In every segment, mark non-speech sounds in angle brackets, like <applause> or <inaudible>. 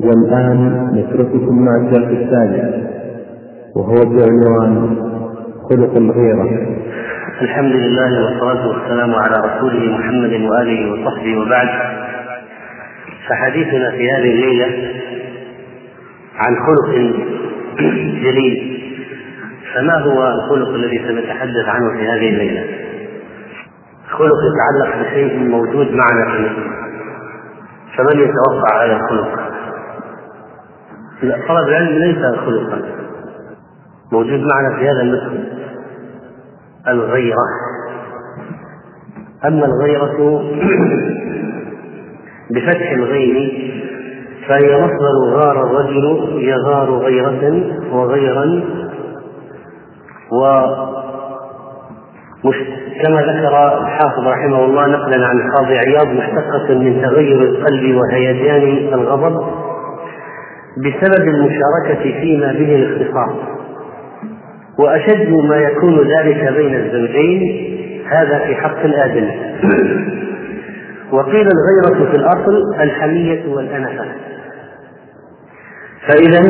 والآن نترككم مع الدرس الثالث وهو بعنوان خلق الغيرة. الحمد لله والصلاة والسلام على رسوله محمد وآله وصحبه وبعد. فحديثنا في هذه الليلة عن خلق جليل. فما هو الخلق الذي سنتحدث عنه في هذه الليلة؟ خلق يتعلق بشيء موجود معنا في فمن يتوقع هذا الخلق طلب العلم ليس خلقا موجود معنا في هذا النصف الغيرة. أما الغيرة <clears throat> بفتح الغين فهي مصدر غار الرجل يغار غيرة وغيرا و كما ذكر الحافظ رحمه الله نقلا عن القاضي عياض مشتقة من تغير القلب وهيجان الغضب بسبب المشاركة فيما به الاختصاص وأشد ما يكون ذلك بين الزوجين هذا في حق الآدمي. وقيل الغيرة في الأصل الحمية والأنفة. فإذا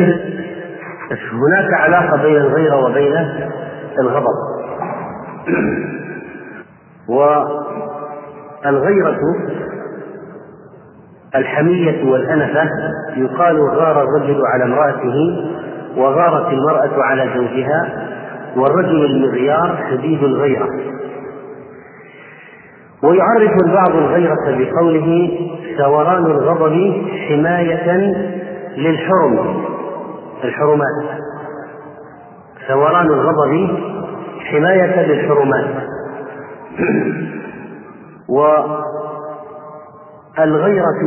هناك علاقة بين الغيرة وبين الغضب. والغيرة الحمية والأنفة يقال غار الرجل على امرأته وغارت المرأة على زوجها والرجل المغيار شديد الغيرة. ويعرف البعض الغيرة بقوله ثوران الغضب حماية للحرم. الحرمات. ثوران الغضب حماية للحرمات. والغيرة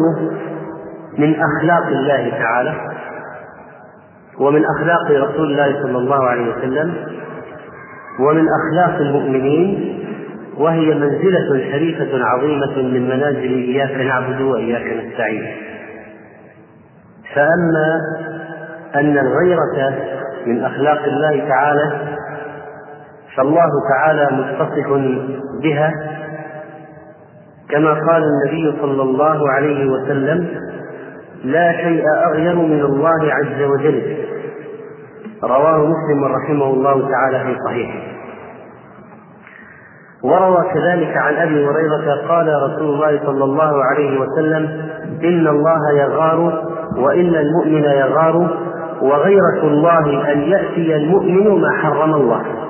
من أخلاق الله تعالى ومن أخلاق رسول الله صلى الله عليه وسلم ومن أخلاق المؤمنين وهي منزلة شريفة عظيمة من منازل إياك نعبد وإياك نستعين. فأما أن الغيرة من أخلاق الله تعالى فالله تعالى متصف بها كما قال النبي صلى الله عليه وسلم لا شيء أغير من الله عز وجل. رواه مسلم رحمه الله تعالى في صحيحه. وروى كذلك عن أبي هريرة قال رسول الله صلى الله عليه وسلم إن الله يغار وإن المؤمن يغار وغيرة الله أن يأتي المؤمن ما حرم الله.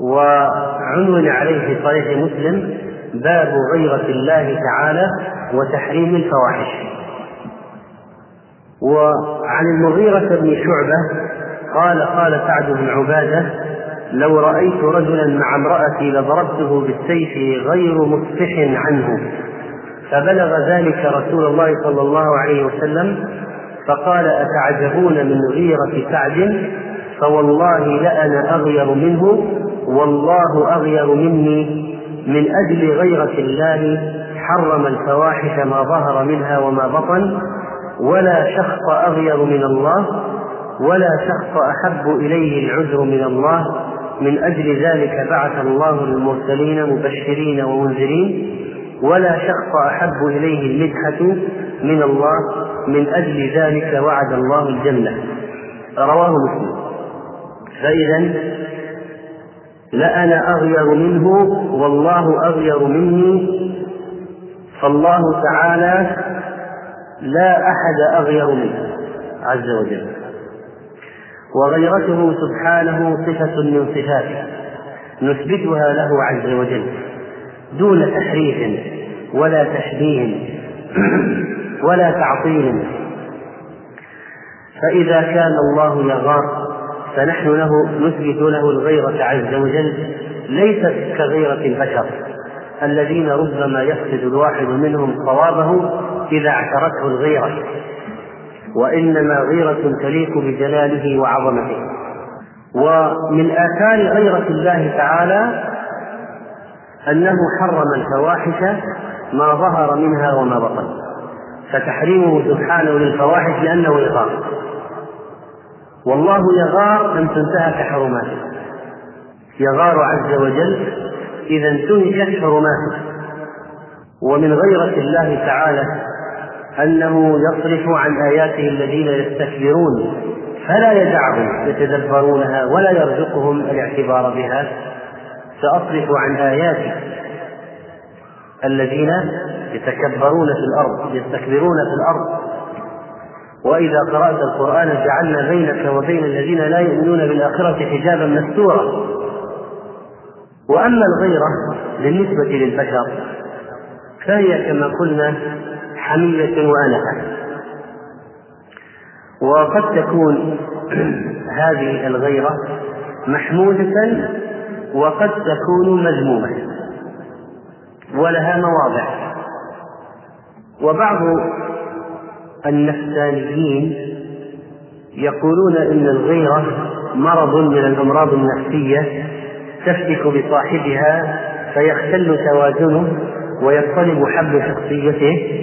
وعنون عليه في صحيح مسلم باب غيرة الله تعالى وتحريم الفواحش. وعن المغيرة بن شعبة قال قال سعد بن عبادة لو رأيت رجلا مع امرأتي لضربته بالسيف غير مصفح عنه فبلغ ذلك رسول الله صلى الله عليه وسلم فقال أتعجبون من غيرة سعد؟ فوالله لأنا أغير منه والله أغير مني من أجل غيرة الله حرم الفواحش ما ظهر منها وما بطن ولا شخص أغير من الله ولا شخص أحب إليه العذر من الله من أجل ذلك بعث الله المرسلين مبشرين ومنذرين ولا شخص أحب إليه المدحة من الله من أجل ذلك وعد الله الجنة. رواه مسلم. فإذا لأنا أغير منه والله أغير مني. فالله تعالى لا أحد أغير منه. عز وجل. وغيرته سبحانه صفة من صفاته. نثبتها له عز وجل. دون تحريف ولا تشبيه ولا تعطيل. فإذا كان الله يغار فنحن له نثبت له الغيرة عز وجل ليست كغيرة البشر الذين ربما يفقد الواحد منهم صوابه إذا اعترته الغيرة وإنما غيرة تليق بجلاله وعظمته. ومن آثار غيرة الله تعالى أنه حرم الفواحش ما ظهر منها وما بطن فتحريمه سبحانه للفواحش لأنه يغار والله يغار أن تنتهك حرماته. يغار عز وجل إذا انتهكت حرماته. ومن غيرة الله تعالى أنه يصرف عن آياته الذين يستكبرون فلا يدعهم يتدبرونها ولا يرزقهم الاعتبار بها. سأصرف عن آياتي الذين يتكبرون في الأرض يستكبرون في الأرض. وإذا قرأت القرآن جعلنا بينك وبين الذين لا يؤمنون بالآخرة حجابا مستورا. وأما الغيرة بالنسبة للبشر فهي كما قلنا حمية وأنفة وقد تكون <clears throat> هذه الغيرة محمودة وقد تكون مذمومة ولها مواضع. وبعض النفسانيين يقولون إن الغيرة مرض من الأمراض النفسية تفتك بصاحبها فيختل توازنه ويضطرب حبل شخصيته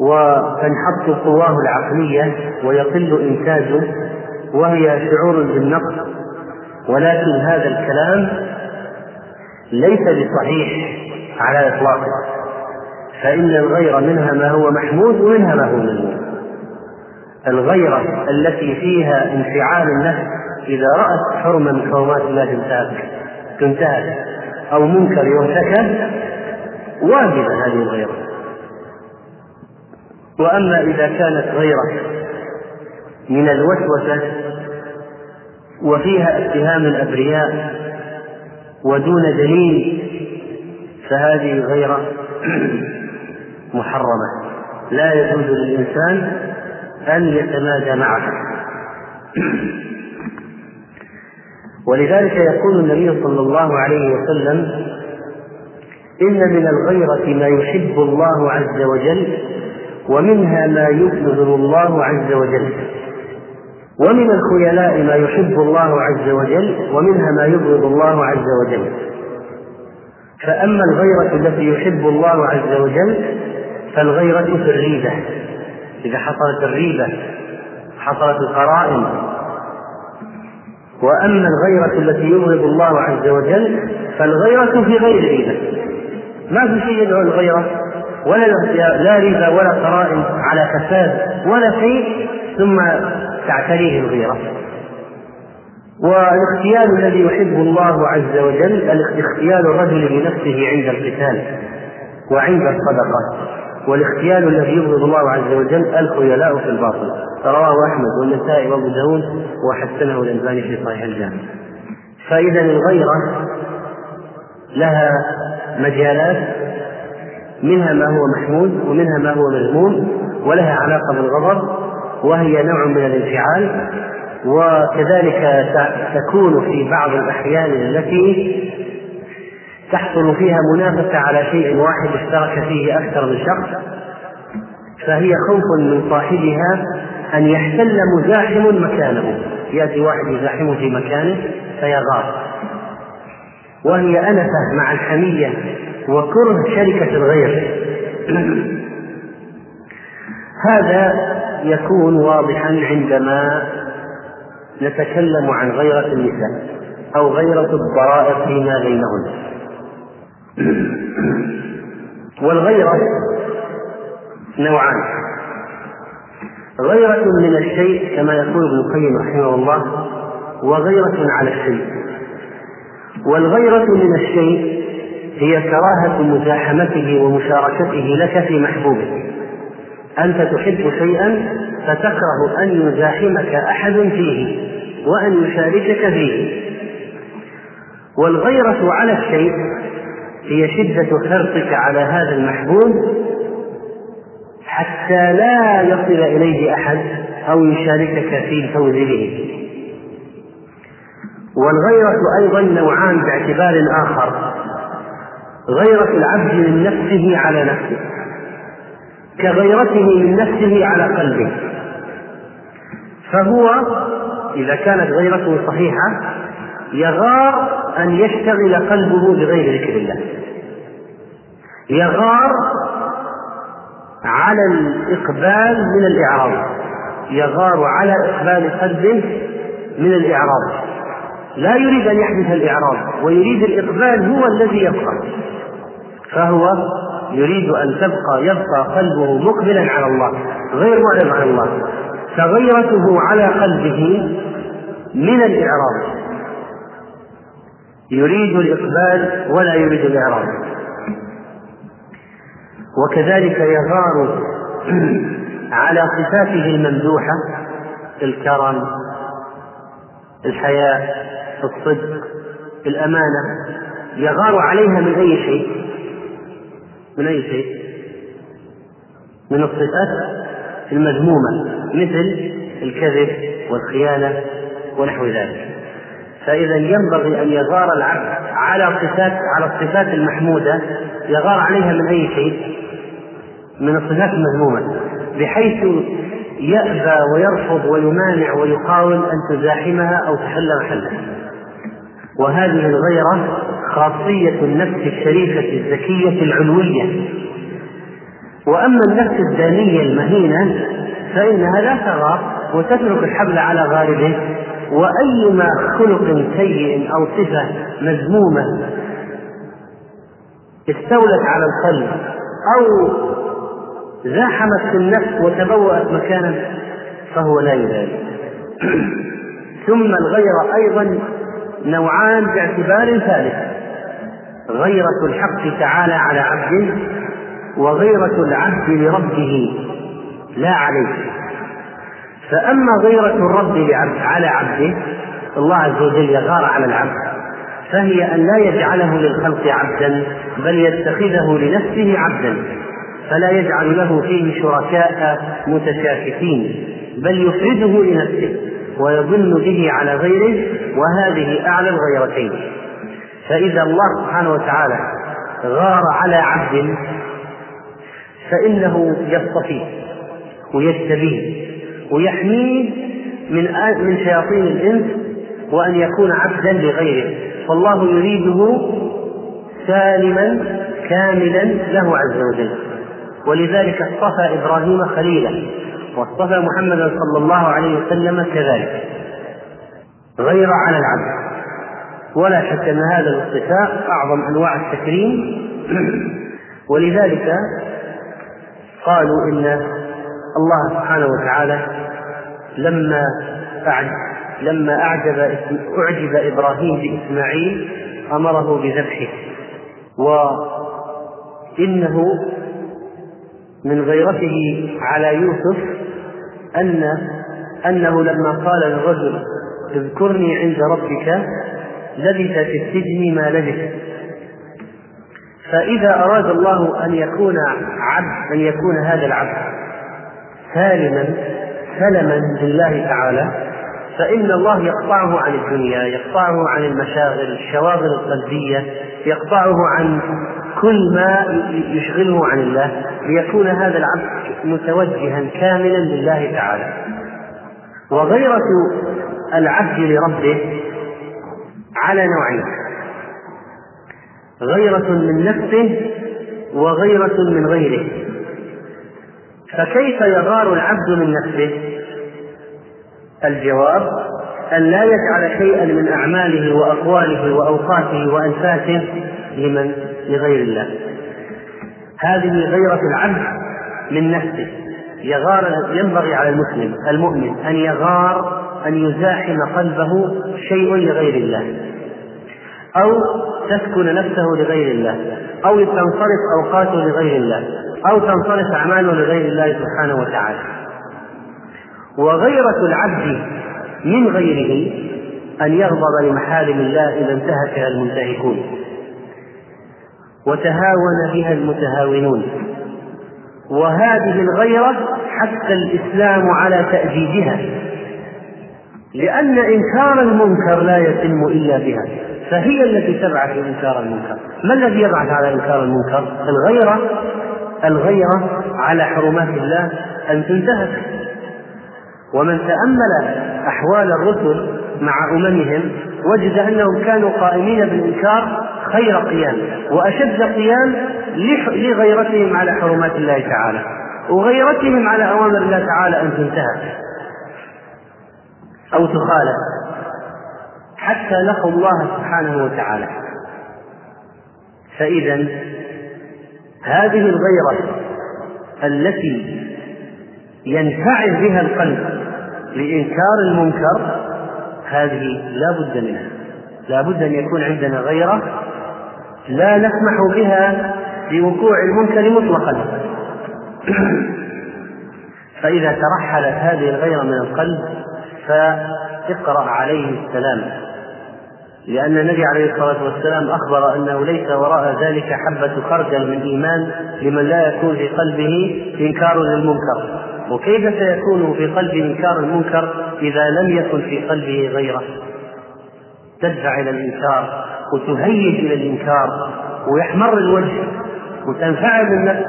وتنحط قواه العقلية ويقل إنتاجه وهي شعور بالنقص. ولكن هذا الكلام ليس بصحيح على إطلاقه. فإن الغيرة منها ما هو محمود ومنها ما هو مذموم الغيرة التي فيها انفعال النفس إذا رأت حرمة من حرمات الله تنتهك تنتهك أو منكر يرتكب واجبة هذه الغيرة. وأما إذا كانت غيرة من الوسوسة وفيها اتهام الأبرياء ودون دليل فهذه غيرة محرمة. لا يجوز للإنسان أن يتمادى معها ولذلك يقول النبي صلى الله عليه وسلم إن من الغيرة ما يحب الله عز وجل ومنها ما يبغض الله عز وجل. ومن الخيلاء ما يحب الله عز وجل ومنها ما يبغض الله عز وجل. فأما الغيرة التي يحب الله عز وجل فالغيرة في الريبة. إذا حصلت الريبة حصلت القرائن. وأما الغيرة التي يبغض الله عز وجل فالغيرة في غير ريبة. ما في شيء يدعو الغيرة ولا لا ريبة ولا قرائن على فساد ولا شيء ثم تعتريه الغيرة. والاختيال الذي يحب الله عز وجل اختيال الرجل بنفسه عند القتال وعند الصدقة والاختيال الذي يبغض الله عز وجل الخيلاء في الباطل. رواه أحمد والنسائي وأبو داود وحسنه الألباني في صحيح الجامع. فإذا الغيره لها مجالات منها ما هو محمود ومنها ما هو مذموم ولها علاقة بالغضب وهي نوع من الانفعال وكذلك تكون في بعض الأحيان التي تحصل فيها منافسة على شيء واحد اشترك فيه أكثر من شخص فهي خوف من صاحبها أن يحتل مزاحم مكانه. يأتي واحد يزاحمه في مكانه فيغار. وهي أنفة مع الحمية وكره شركة الغير. هذا يكون واضحا عندما نتكلم عن غيرة النساء أو غيرة الضرائر فيما بينهن. والغيرة نوعان. غيرة من الشيء كما يقول ابن القيم رحمه الله وغيرة على الشيء. والغيرة من الشيء هي كراهة مزاحمته ومشاركته لك في محبوبه. أنت تحب شيئا فتكره أن يزاحمك أحد فيه وأن يشاركك فيه. والغيرة على الشيء هي شدة حرصك على هذا المحبوب حتى لا يصل إليه أحد أو يشاركك في الفوز به والغيرة أيضا نوعان باعتبار آخر غيرة العبد من نفسه على نفسه كغيرته من نفسه على قلبه. فهو إذا كانت غيرته صحيحة يغار أن يشتغل قلبه بغير ذكر الله. يغار على الإقبال من الإعراض. يغار على إقبال قلبه من الإعراض. لا يريد أن يحدث الإعراض ويريد الإقبال هو الذي يبقى. فهو يريد أن تبقى يبقى قلبه مقبلا على الله غير معرض عن الله. فغيرته على قلبه من الإعراض. يريد الإقبال ولا يريد الإعراض وكذلك يغار <clears throat> على صفاته الممدوحة الكرم الحياء الصدق الأمانة. يغار عليها من أي شيء؟ من أي شيء؟ من الصفات المذمومة مثل الكذب والخيانة ونحو ذلك. فإذا ينبغي أن يغار العبد على صفات على الصفات المحمودة يغار عليها من أي شيء؟ من الصفات المذمومة. بحيث يأبى ويرفض ويمانع ويحاول أن تزاحمها أو تحل محلها. وهذه الغيرة خاصية النفس الشريفة الذكية العلوية. وأما النفس الدانية المهينة فإنها لا تغار وتترك الحبل على غاربه. وأيما خلق سيء أو صفة مذمومة استولت على القلب أو زاحمت في النفس وتبوأت مكانا فهو لا يبالي. <clears throat> ثم الغيرة أيضا نوعان باعتبار ثالث. غيرة الحق تعالى على عبده وغيرة العبد لربه لا عليه. فأما غيرة الرب لعبد على عبده الله عز وجل يغار على العبد. فهي أن لا يجعله للخلق عبدا بل يتخذه لنفسه عبدا. فلا يجعل له فيه شركاء متشاكسين بل يفرده لنفسه ويظن به على غيره وهذه أعلى الغيرتين. فإذا الله سبحانه وتعالى غار على عبد فإنه يصطفيه ويجتبيه. ويحميه من من شياطين الإنس وأن يكون عبدا لغيره. فالله يريده سالما كاملا له عز وجل. ولذلك اصطفى إبراهيم خليلا واصطفى محمدا صلى الله عليه وسلم كذلك. غير على العبد. ولا شك أن هذا الاصطفاء أعظم أنواع التكريم. <clears throat> ولذلك قالوا إن الله سبحانه وتعالى لما أعجب لما أعجب أعجب إبراهيم بإسماعيل أمره بذبحه. وإنه من غيرته على يوسف أن أنه لما قال للرجل اذكرني عند ربك لبث في السجن ما لبث. فإذا أراد الله أن يكون عبد أن يكون هذا العبد سالما سلما لله تعالى فإن الله يقطعه عن الدنيا يقطعه عن المشاغل الشواغل القلبية يقطعه عن كل ما يشغله عن الله ليكون هذا العبد متوجها كاملا لله تعالى. وغيرة العبد لربه على نوعين غيرة من نفسه وغيرة من غيره. فكيف يغار العبد من نفسه؟ الجواب أن لا يجعل شيئا من أعماله وأقواله وأوقاته وأنفاسه لمن؟ لغير الله. هذه غيرة العبد من نفسه. يغار ينبغي على المسلم المؤمن أن يغار أن يزاحم قلبه شيء لغير الله. أو تسكن نفسه لغير الله. أو تنصرف أوقاته لغير الله. أو تنصرف أعماله لغير الله سبحانه وتعالى. وغيرة العبد من غيره أن يغضب لمحارم الله إذا انتهكها المنتهكون. وتهاون بها المتهاونون. وهذه الغيرة حتى الإسلام على تأجيجها. لأن إنكار المنكر لا يتم إلا بها. فهي التي تبعث إنكار المنكر. ما الذي يبعث على إنكار المنكر؟ الغيرة. الغيرة على حرمات الله أن تنتهك. ومن تأمل أحوال الرسل مع أممهم وجد أنهم كانوا قائمين بالإنكار خير قيام وأشد قيام لغيرتهم على حرمات الله تعالى وغيرتهم على أوامر الله تعالى أن تنتهك أو تخالف حتى لقوا الله سبحانه وتعالى. فإذا هذه الغيرة التي ينفعل بها القلب لإنكار المنكر هذه لا بد منها. لا بد أن يكون عندنا غيرة لا نسمح بها لوقوع المنكر مطلقا. <clears throat> فإذا ترحلت هذه الغيرة من القلب فاقرأ عليه السلام. لأن النبي عليه الصلاة والسلام أخبر أنه ليس وراء ذلك حبة خردل من إيمان لمن لا يكون في قلبه إنكار للمنكر. وكيف سيكون في قلبه إنكار المنكر إذا لم يكن في قلبه غيره؟ تدفع إلى الإنكار وتهيج إلى الإنكار ويحمر الوجه وتنفعل النفس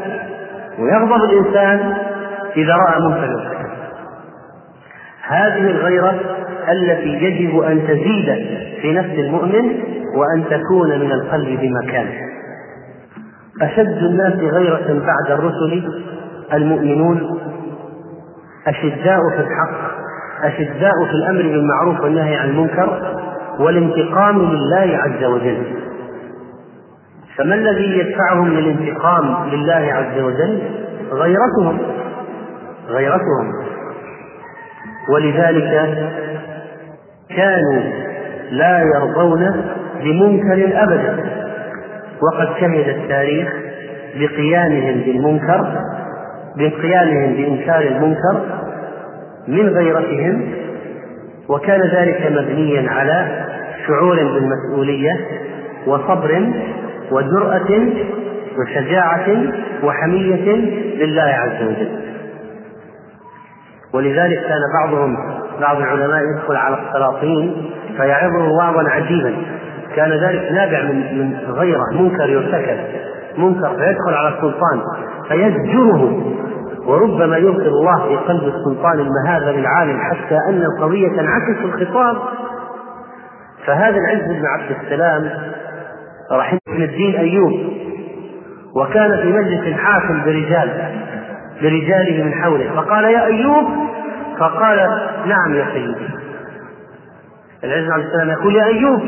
ويغضب الإنسان إذا رأى منكر. هذه الغيرة التي يجب أن تزيد في نفس المؤمن وأن تكون من القلب بمكان أشد الناس غيرة بعد الرسل المؤمنون أشداء في الحق أشداء في الأمر بالمعروف والنهي عن المنكر والانتقام لله عز وجل. فما الذي يدفعهم للانتقام لله عز وجل؟ غيرتهم غيرتهم. ولذلك كانوا لا يرضون بمنكر ابدا. وقد شهد التاريخ بقيامهم بالمنكر بقيامهم بإنكار المنكر من غيرتهم وكان ذلك مبنيا على شعور بالمسؤولية وصبر وجرأة وشجاعة وحمية لله عز وجل. ولذلك كان بعضهم بعض العلماء يدخل على السلاطين فيعظه وعظا عجيبا. كان ذلك نابع من من غيره منكر يرتكب. منكر فيدخل على السلطان فيزجره. وربما يلقي الله في قلب السلطان المهابه للعالم حتى أن القضية تنعكس الخطاب. فهذا العز بن عبد السلام رحمه الدين أيوب وكان في مجلس حاكم برجال برجاله من حوله. فقال يا أيوب فقال نعم يا سيدي. العز عليه السلام يقول يا أيوب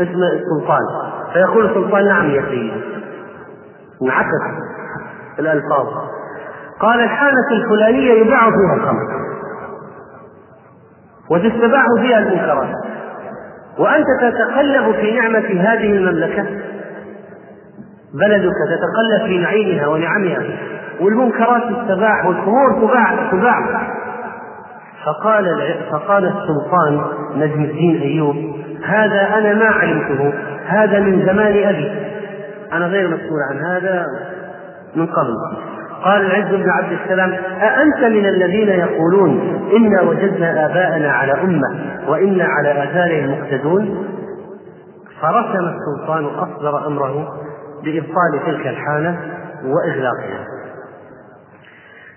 اسم السلطان. فيقول السلطان نعم يا سيدي. انعكس الألفاظ. قال الحالة الفلانية يباع فيها الخمر. وتستباح فيها المنكرات. وأنت تتقلب في نعمة هذه المملكة. بلدك تتقلب في نعيمها ونعمها. والمنكرات تستباح والخمور تباع تباع. فقال فقال السلطان نجم الدين أيوب هذا أنا ما علمته. هذا من زمان أبي. أنا غير مسؤول عن هذا من قبل. قال العز بن عبد السلام أأنت من الذين يقولون إنا وجدنا آباءنا على أمة وإنا على آثارهم مقتدون؟ فرسم السلطان أصدر أمره بإبطال تلك الحالة وإغلاقها.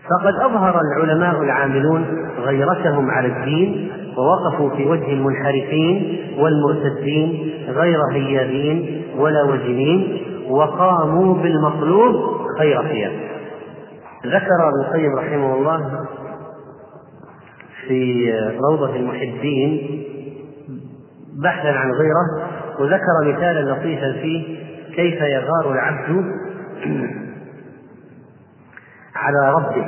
فقد أظهر العلماء العاملون غيرتهم على الدين ووقفوا في وجه المنحرفين والمرتدين غير هيابين ولا وجنين وقاموا بالمطلوب خير قيام ذكر ابن القيم رحمه الله في روضة المحبين بحثا عن غيرة وذكر مثالا لطيفا فيه كيف يغار العبد على ربه.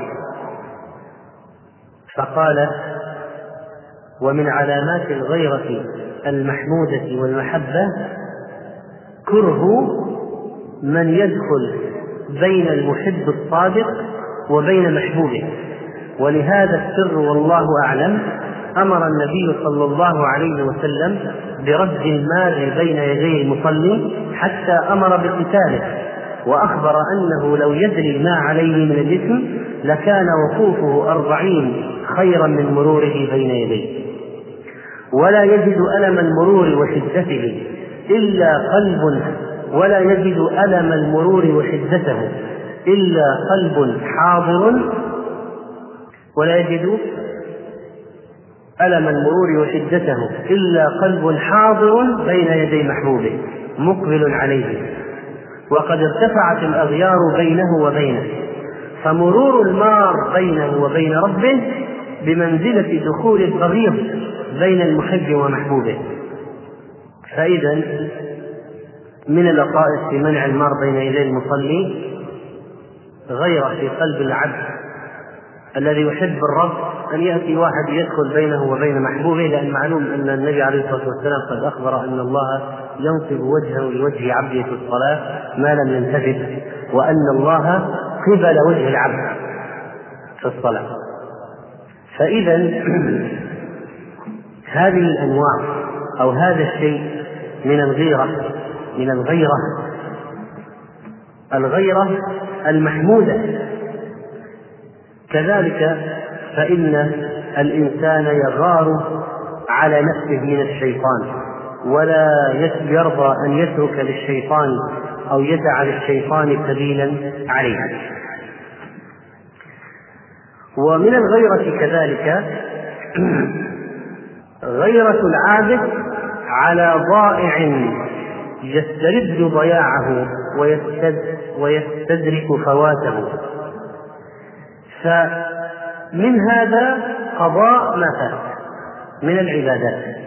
فقال ومن علامات الغيرة المحمودة والمحبة كره من يدخل بين المحب الصادق وبين محبوبه. ولهذا السر والله أعلم أمر النبي صلى الله عليه وسلم برد المال بين يدي المصلي حتى أمر بقتاله وأخبر أنه لو يدري ما عليه من الإثم لكان وقوفه أربعين خيرا من مروره بين يديه. ولا يجد ألم المرور وشدته إلا قلب ولا يجد ألم المرور وشدته إلا قلب حاضر. ولا يجد ألم المرور وشدته إلا قلب حاضر بين يدي محبوبه مقبل عليه. وقد ارتفعت الأغيار بينه وبينه فمرور المار بينه وبين ربه بمنزلة دخول الضغير بين المحب ومحبوبه. فإذا من اللطائف في منع المار بين يدي المصلي غيرة في قلب العبد الذي يحب الرب أن يأتي واحد يدخل بينه وبين محبوبه لأن معلوم أن النبي عليه الصلاة والسلام قد أخبر أن الله ينصب وجهه لوجه عبده في الصلاة ما لم ينتبه وأن الله قبل وجه العبد في الصلاة. فإذا <clears throat> هذه الأنواع أو هذا الشيء من الغيرة من الغيرة الغيرة المحمودة. كذلك فإن الإنسان يغار على نفسه من الشيطان ولا يرضى أن يترك للشيطان أو يدع للشيطان سبيلا عليه. ومن الغيرة كذلك <clears throat> غيرة العابد على ضائع يسترد ضياعه ويستدرك فواته. فمن هذا قضاء ما فات من العبادات.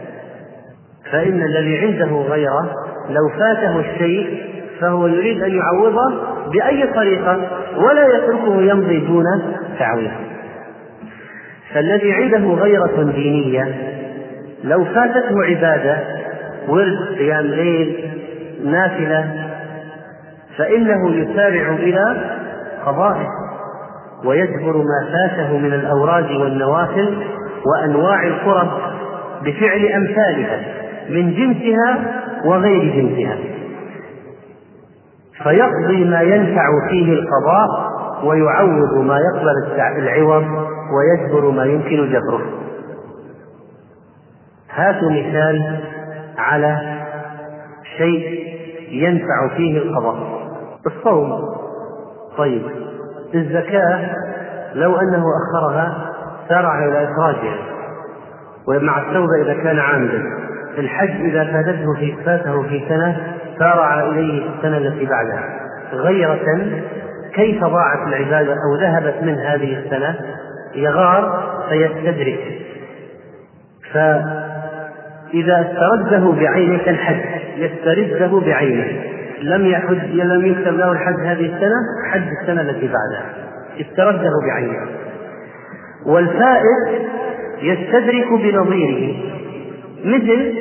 فإن الذي عنده غيره لو فاته الشيء فهو يريد أن يعوضه بأي طريقة ولا يتركه يمضي دون تعويض فالذي عنده غيرة دينية لو فاتته عبادة ورد قيام ليل نافلة فإنه يسارع إلى قضائه ويجبر ما فاته من الأوراد والنوافل وأنواع القرب بفعل أمثالها من جنسها وغير جنسها. فيقضي ما ينفع فيه القضاء ويعوض ما يقبل العوض ويجبر ما يمكن جبره. هاتوا مثال على شيء ينفع فيه القضاء الصوم. طيب. الزكاة لو أنه أخرها سارع إلى إخراجها. ومع التوبة إذا كان عامدا. الحج إذا فاتته في فاته في سنة سارع إليه في السنة التي بعدها. غيرة كيف ضاعت العبادة أو ذهبت من هذه السنة؟ يغار فيستدرك. فإذا استرده بعينه كالحج يسترده بعينه. لم يحج لم يكتب له الحج هذه السنة حج السنة التي بعدها. استرده بعينه. والفائت يستدرك بنظيره. مثل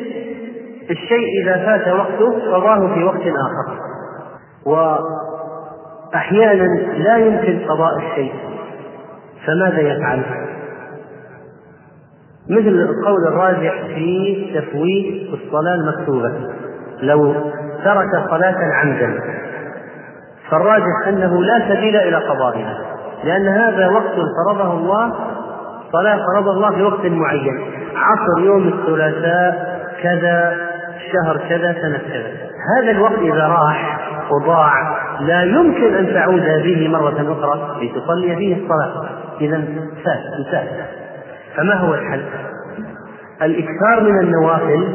الشيء إذا فات وقته قضاه في وقت آخر. وأحيانا لا يمكن قضاء الشيء. فماذا يفعل؟ مثل القول الراجح في تفويت الصلاة المكتوبة. لو ترك صلاة عمدا فالراجح أنه لا سبيل إلى قضائها لأن هذا وقت فرضه الله صلاة فرض الله في وقت معين عصر يوم الثلاثاء كذا شهر كذا سنة كذا. هذا الوقت إذا راح وضاع لا يمكن أن تعود به مرة أخرى لتصلي فيه الصلاة. إذا فات فما هو الحل؟ الإكثار من النوافل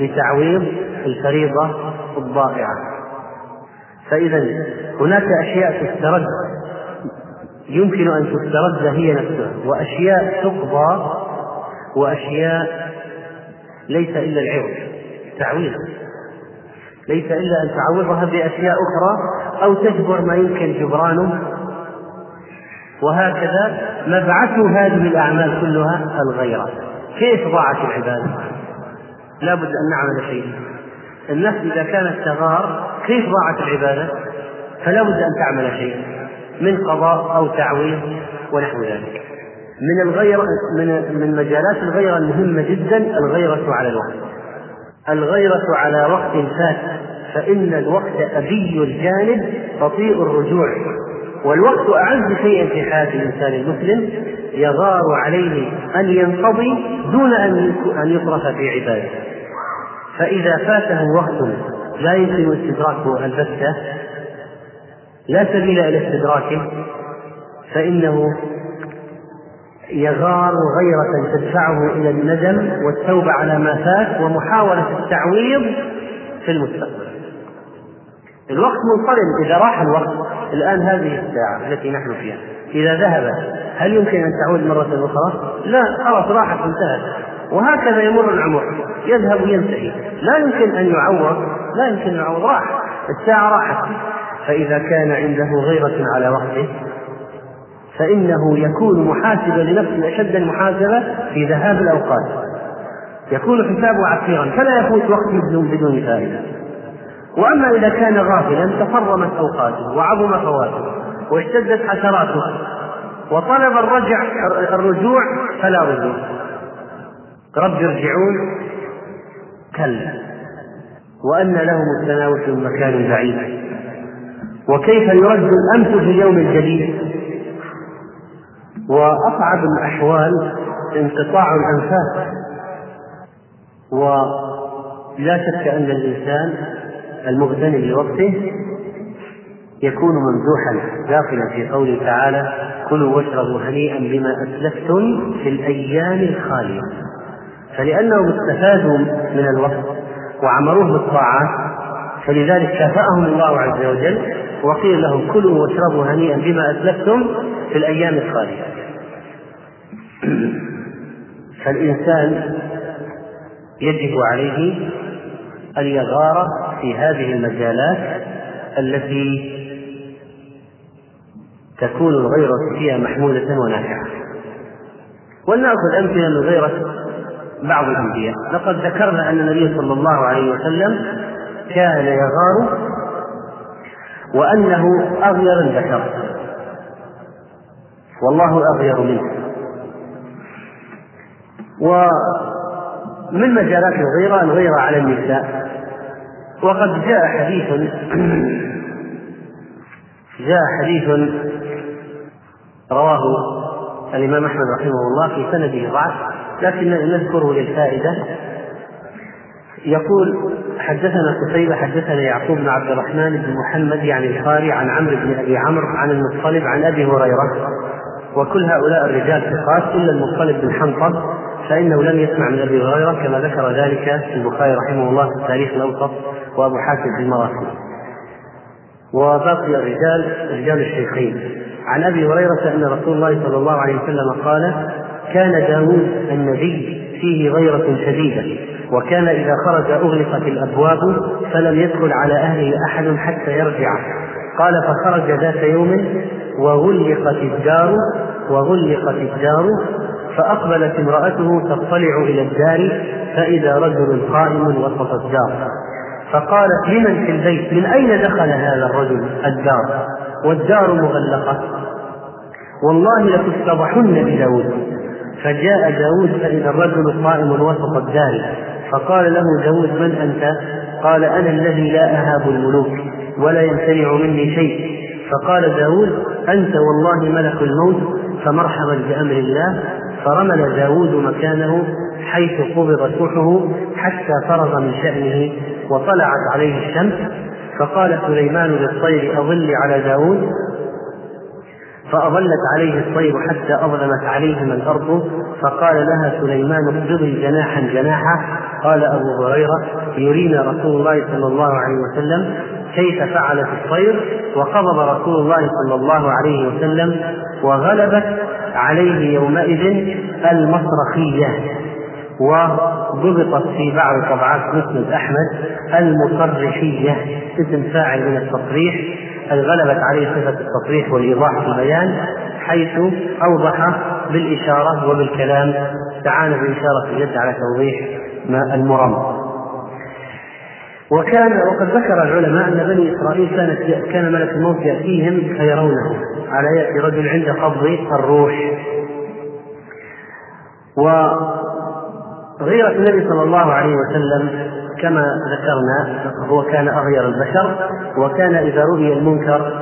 لتعويض الفريضة الضائعة. فإذا هناك أشياء تسترد. يمكن أن تسترد هي نفسها. وأشياء تقضى وأشياء ليس إلا العوض تعويض. ليس إلا أن تعوضها بأشياء أخرى أو تجبر ما يمكن جبرانه. وهكذا مبعث هذه الأعمال كلها الغيرة. كيف ضاعت العبادة؟ لا بد أن نعمل شيء النفس إذا كانت تغار كيف ضاعت العبادة؟ فلا بد أن تعمل شيء من قضاء أو تعويض ونحو ذلك. من الغيرة من من مجالات الغيرة المهمة جدا الغيرة على الوقت. الغيرة على وقت فات فإن الوقت أبي الجانب بطيء الرجوع. والوقت أعز شيء في حياة الإنسان المسلم يغار عليه أن ينقضي دون أن أن يصرف في عباده فإذا فاته وقت لا يمكن استدراكه البتة لا سبيل إلى استدراكه فإنه يغار غيرة تدفعه إلى الندم والتوبة على ما فات ومحاولة التعويض في المستقبل. الوقت منصرم إذا راح الوقت. الآن هذه الساعة التي نحن فيها. إذا ذهب هل يمكن أن تعود مرة أخرى؟ لا خلاص راحت انتهت. وهكذا يمر العمر. يذهب وينتهي. لا يمكن أن يعوض لا يمكن أن يعوض راح. الساعة راحت. فإذا كان عنده غيرة على وقته فإنه يكون محاسبا لنفسه أشد المحاسبة في ذهاب الأوقات. يكون حسابه عسيرا. فلا يفوت وقت بدون فائدة. وأما إذا كان غافلا تفرمت أوقاته وعظم فواته واشتدت حسراته وطلب الرجع الرجوع فلا رجوع. رب ارجعون كلا وأن لهم التناوش من مكان بعيد. وكيف يرد الأمس في اليوم الجديد وأصعب الأحوال انقطاع الأنفاس. ولا شك أن الإنسان المغتنم لوقته يكون ممدوحا داخلا في قوله تعالى كلوا واشربوا هنيئا بما أسلفتم في الأيام الخالية. فلأنهم استفادوا من الوقت وعمروه بالطاعات فلذلك كافأهم الله عز وجل وقيل لهم كلوا واشربوا هنيئا بما أسلفتم في الأيام الخالية. <clears throat> فالإنسان يجب عليه أن يغار في هذه المجالات التي تكون الغيرة فيها محمودة ونافعة. ولنأخذ أمثلة من غيرة بعض الأنبياء. لقد ذكرنا أن النبي صلى الله عليه وسلم كان يغار وأنه أغير البشر. والله أغير منه. ومن مجالات الغيرة الغيرة على النساء. وقد جاء حديث <clears throat> جاء حديث رواه الإمام أحمد رحمه الله في سنده ضعف. لكن نذكره للفائدة. يقول حدثنا قتيبة حدثنا يعقوب بن عبد الرحمن بن محمد يعني الخاري عن عمرو بن أبي عمرو عن المطلب عن أبي هريرة. وكل هؤلاء الرجال ثقات إلا المطلب بن حنطب فإنه لم يسمع من أبي هريرة كما ذكر ذلك البخاري رحمه الله في التاريخ الأوسط وأبو حاتم في المراسيل وباقي الرجال رجال الشيخين. عن أبي هريرة أن رسول الله صلى الله عليه وسلم قال كان داود النبي فيه غيرة شديدة وكان إذا خرج أغلقت الأبواب فلم يدخل على أهله أحد حتى يرجع. قال فخرج ذات يوم وغلقت الدار وغلقت الدار فأقبلت امرأته تطلع إلى الدار فإذا رجل قائم وسط الدار. فقالت لمن في البيت؟ من أين دخل هذا الرجل؟ الدار. والدار مغلقة. والله لتصطبحن بداود. فجاء داود فإذا الرجل قائم وسط الدار فقال له داود من أنت؟ قال أنا الذي لا أهاب الملوك ولا يمتنع مني شيء. فقال داود أنت والله ملك الموت فمرحبا بأمر الله. فرمل داود مكانه حيث قبضت روحه حتى فرغ من شأنه وطلعت عليه الشمس. فقال سليمان للطير أظل على داود؟ فأظلت عليه الطير حتى أظلمت عليهما الأرض فقال لها سليمان اقبضي جناحا جناحا قال أبو هريرة يرينا رسول الله صلى الله عليه وسلم كيف فعلت الطير؟ وقبض رسول الله صلى الله عليه وسلم وغلبت عليه يومئذ المصرخية. وضبطت في بعض طبعات مسند أحمد المصرحية اسم فاعل من التصريح غلبت عليه صفة التصريح والإيضاح في البيان حيث أوضح بالإشارة وبالكلام استعان بإشارة اليد على توضيح ما المرمى وكان وقد ذكر العلماء أن بني إسرائيل كانت كان ملك الموت يأتيهم فيرونه على يأتي رجل عند قبض الروح. وغيرة النبي صلى الله عليه وسلم كما ذكرنا هو كان أغير البشر وكان إذا رؤي المنكر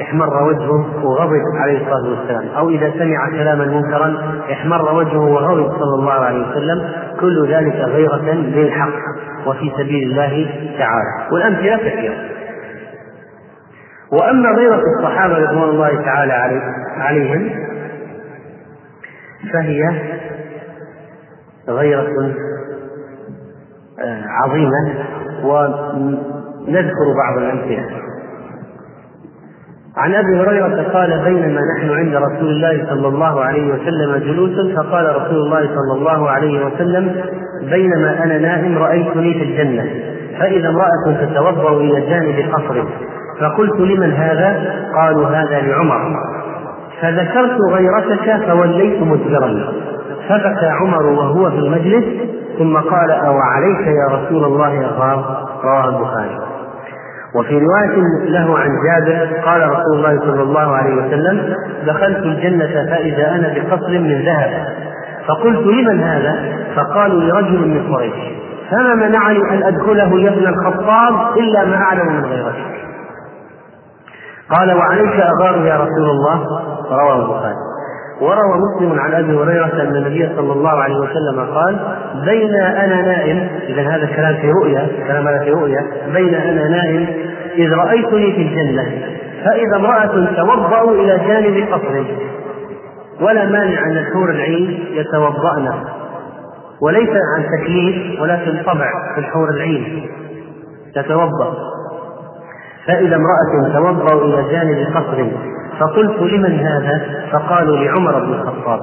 احمر وجهه وغضب عليه الصلاة والسلام. أو إذا سمع كلاما منكرا احمر وجهه وغضب صلى الله عليه وسلم. كل ذلك غيرة للحق وفي سبيل الله تعالى. والأمثلة كثيرة. وأما غيرة الصحابة رضوان الله تعالى عليهم فهي غيرة آه، عظيمة ونذكر بعض الأمثلة. عن أبي هريرة قال بينما نحن عند رسول الله صلى الله عليه وسلم جلوس فقال رسول الله صلى الله عليه وسلم بينما أنا نائم رأيتني في الجنة فإذا امرأة تتوضأ إلى جانب قصره فقلت لمن هذا؟ قالوا هذا لعمر. فذكرت غيرتك فوليت مدبرا. فبكى عمر وهو في المجلس ثم قال أو عليك يا رسول الله أغار رواه البخاري. وفي رواية له عن جابر قال رسول الله صلى الله عليه وسلم دخلت الجنة فإذا أنا بقصر من ذهب. فقلت لمن هذا؟ فقالوا لرجل من قريش. فما منعني أن أدخله يا ابن الخطاب إلا ما أعلم من غيرتك قال وعليك أغار يا رسول الله؟ رواه البخاري. وروى مسلم عن أبي هريرة أن النبي صلى الله عليه وسلم قال بين أنا نائم إذا هذا كلام في رؤيا كلام هذا في رؤيا بين أنا نائم إذ رأيتني في الجنة فإذا امرأة توضأ إلى جانب قصر ولا مانع أن الحور العين يتوضأن وليس عن تكليف ولكن طبع في الحور العين تتوضأ. فإذا امرأة توضأ إلى جانب قصر فقلت لمن هذا؟ فقالوا لعمر بن الخطاب.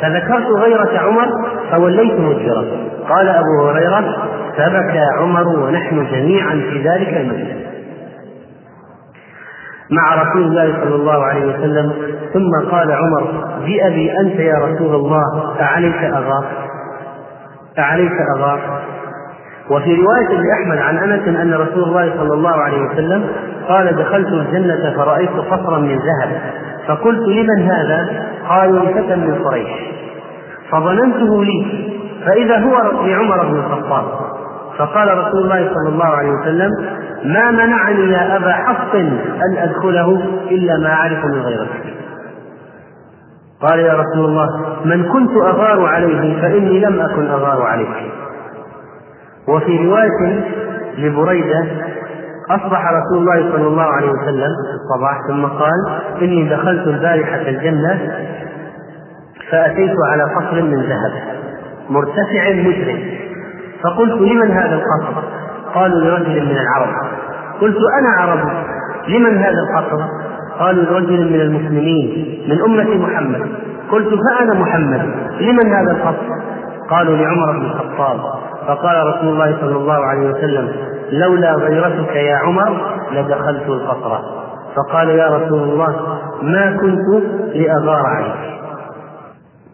فذكرت غيرة عمر فوليت مدبرا قال أبو هريرة فبكى عمر ونحن جميعا في ذلك المجلس مع رسول الله صلى الله عليه وسلم. ثم قال عمر بأبي أنت يا رسول الله أعليك أغار أعليك أغار وفي رواية لأحمد عن أنس أن رسول الله صلى الله عليه وسلم قال دخلت الجنة فرأيت قصرا من ذهب فقلت لمن هذا؟ قالوا لفتى من قريش. فظننته لي فإذا هو لعمر بن الخطاب. فقال رسول الله صلى الله عليه وسلم ما منعني يا أبا حفص أن أدخله إلا ما أعرف من غيرك قال يا رسول الله من كنت أغار عليه فإني لم أكن أغار عليك. وفي رواية لبريدة أصبح رسول الله صلى الله عليه وسلم في الصباح ثم قال إني دخلت البارحة الجنة فأتيت على قصر من ذهب مرتفع مشرق فقلت لمن هذا القصر؟ قالوا لرجل من العرب قلت أنا عربي لمن هذا القصر؟ قالوا لرجل من المسلمين من أمة محمد قلت فأنا محمد لمن هذا القصر؟ قالوا لعمر بن الخطاب فقال رسول الله صلى الله عليه وسلم لولا غيرتك يا عمر لدخلت القصر فقال يا رسول الله ما كنت لأغار عليك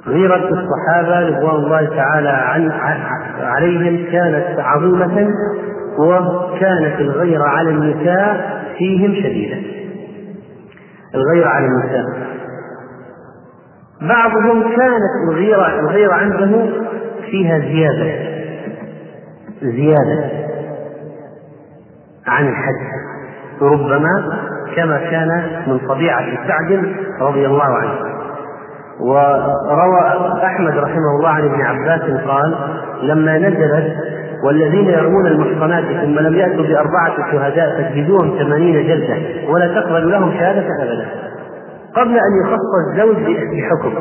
غيرة الصحابة رضوان الله تعالى عن عليهم كانت عظيمة وكانت الغيرة على النساء فيهم شديدة. الغيرة على النساء. بعضهم كانت الغيرة الغيرة عنده فيها زيادة. زيادة عن الحد ربما كما كان من طبيعة سعد رضي الله عنه. وروى أحمد رحمه الله عن ابن عباس قال لما نزلت والذين يرمون المحصنات ثم لم يأتوا بأربعة شهداء فاجلدوهم ثمانين جلدة ولا تقبل لهم شهادة أبدا. قبل أن يخص الزوج بحكم.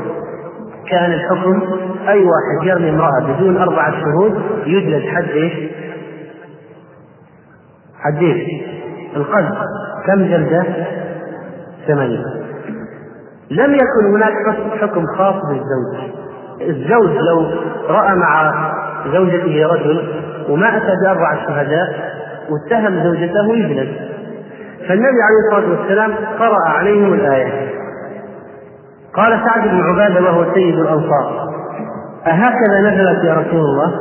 كان الحكم أي واحد يرمي امرأة بدون أربعة شهود يجلد حد إيش؟ حد إيش؟ القذف كم جلدة؟ ثمانية لم يكن هناك حكم خاص بالزوج الزوج لو رأى مع زوجته رجل وما أتى بأربعة شهداء واتهم زوجته يجلد فالنبي عليه الصلاة والسلام قرأ عليهم الآية قال سعد بن عبادة وهو سيد الأنصار أهكذا نزلت يا رسول الله؟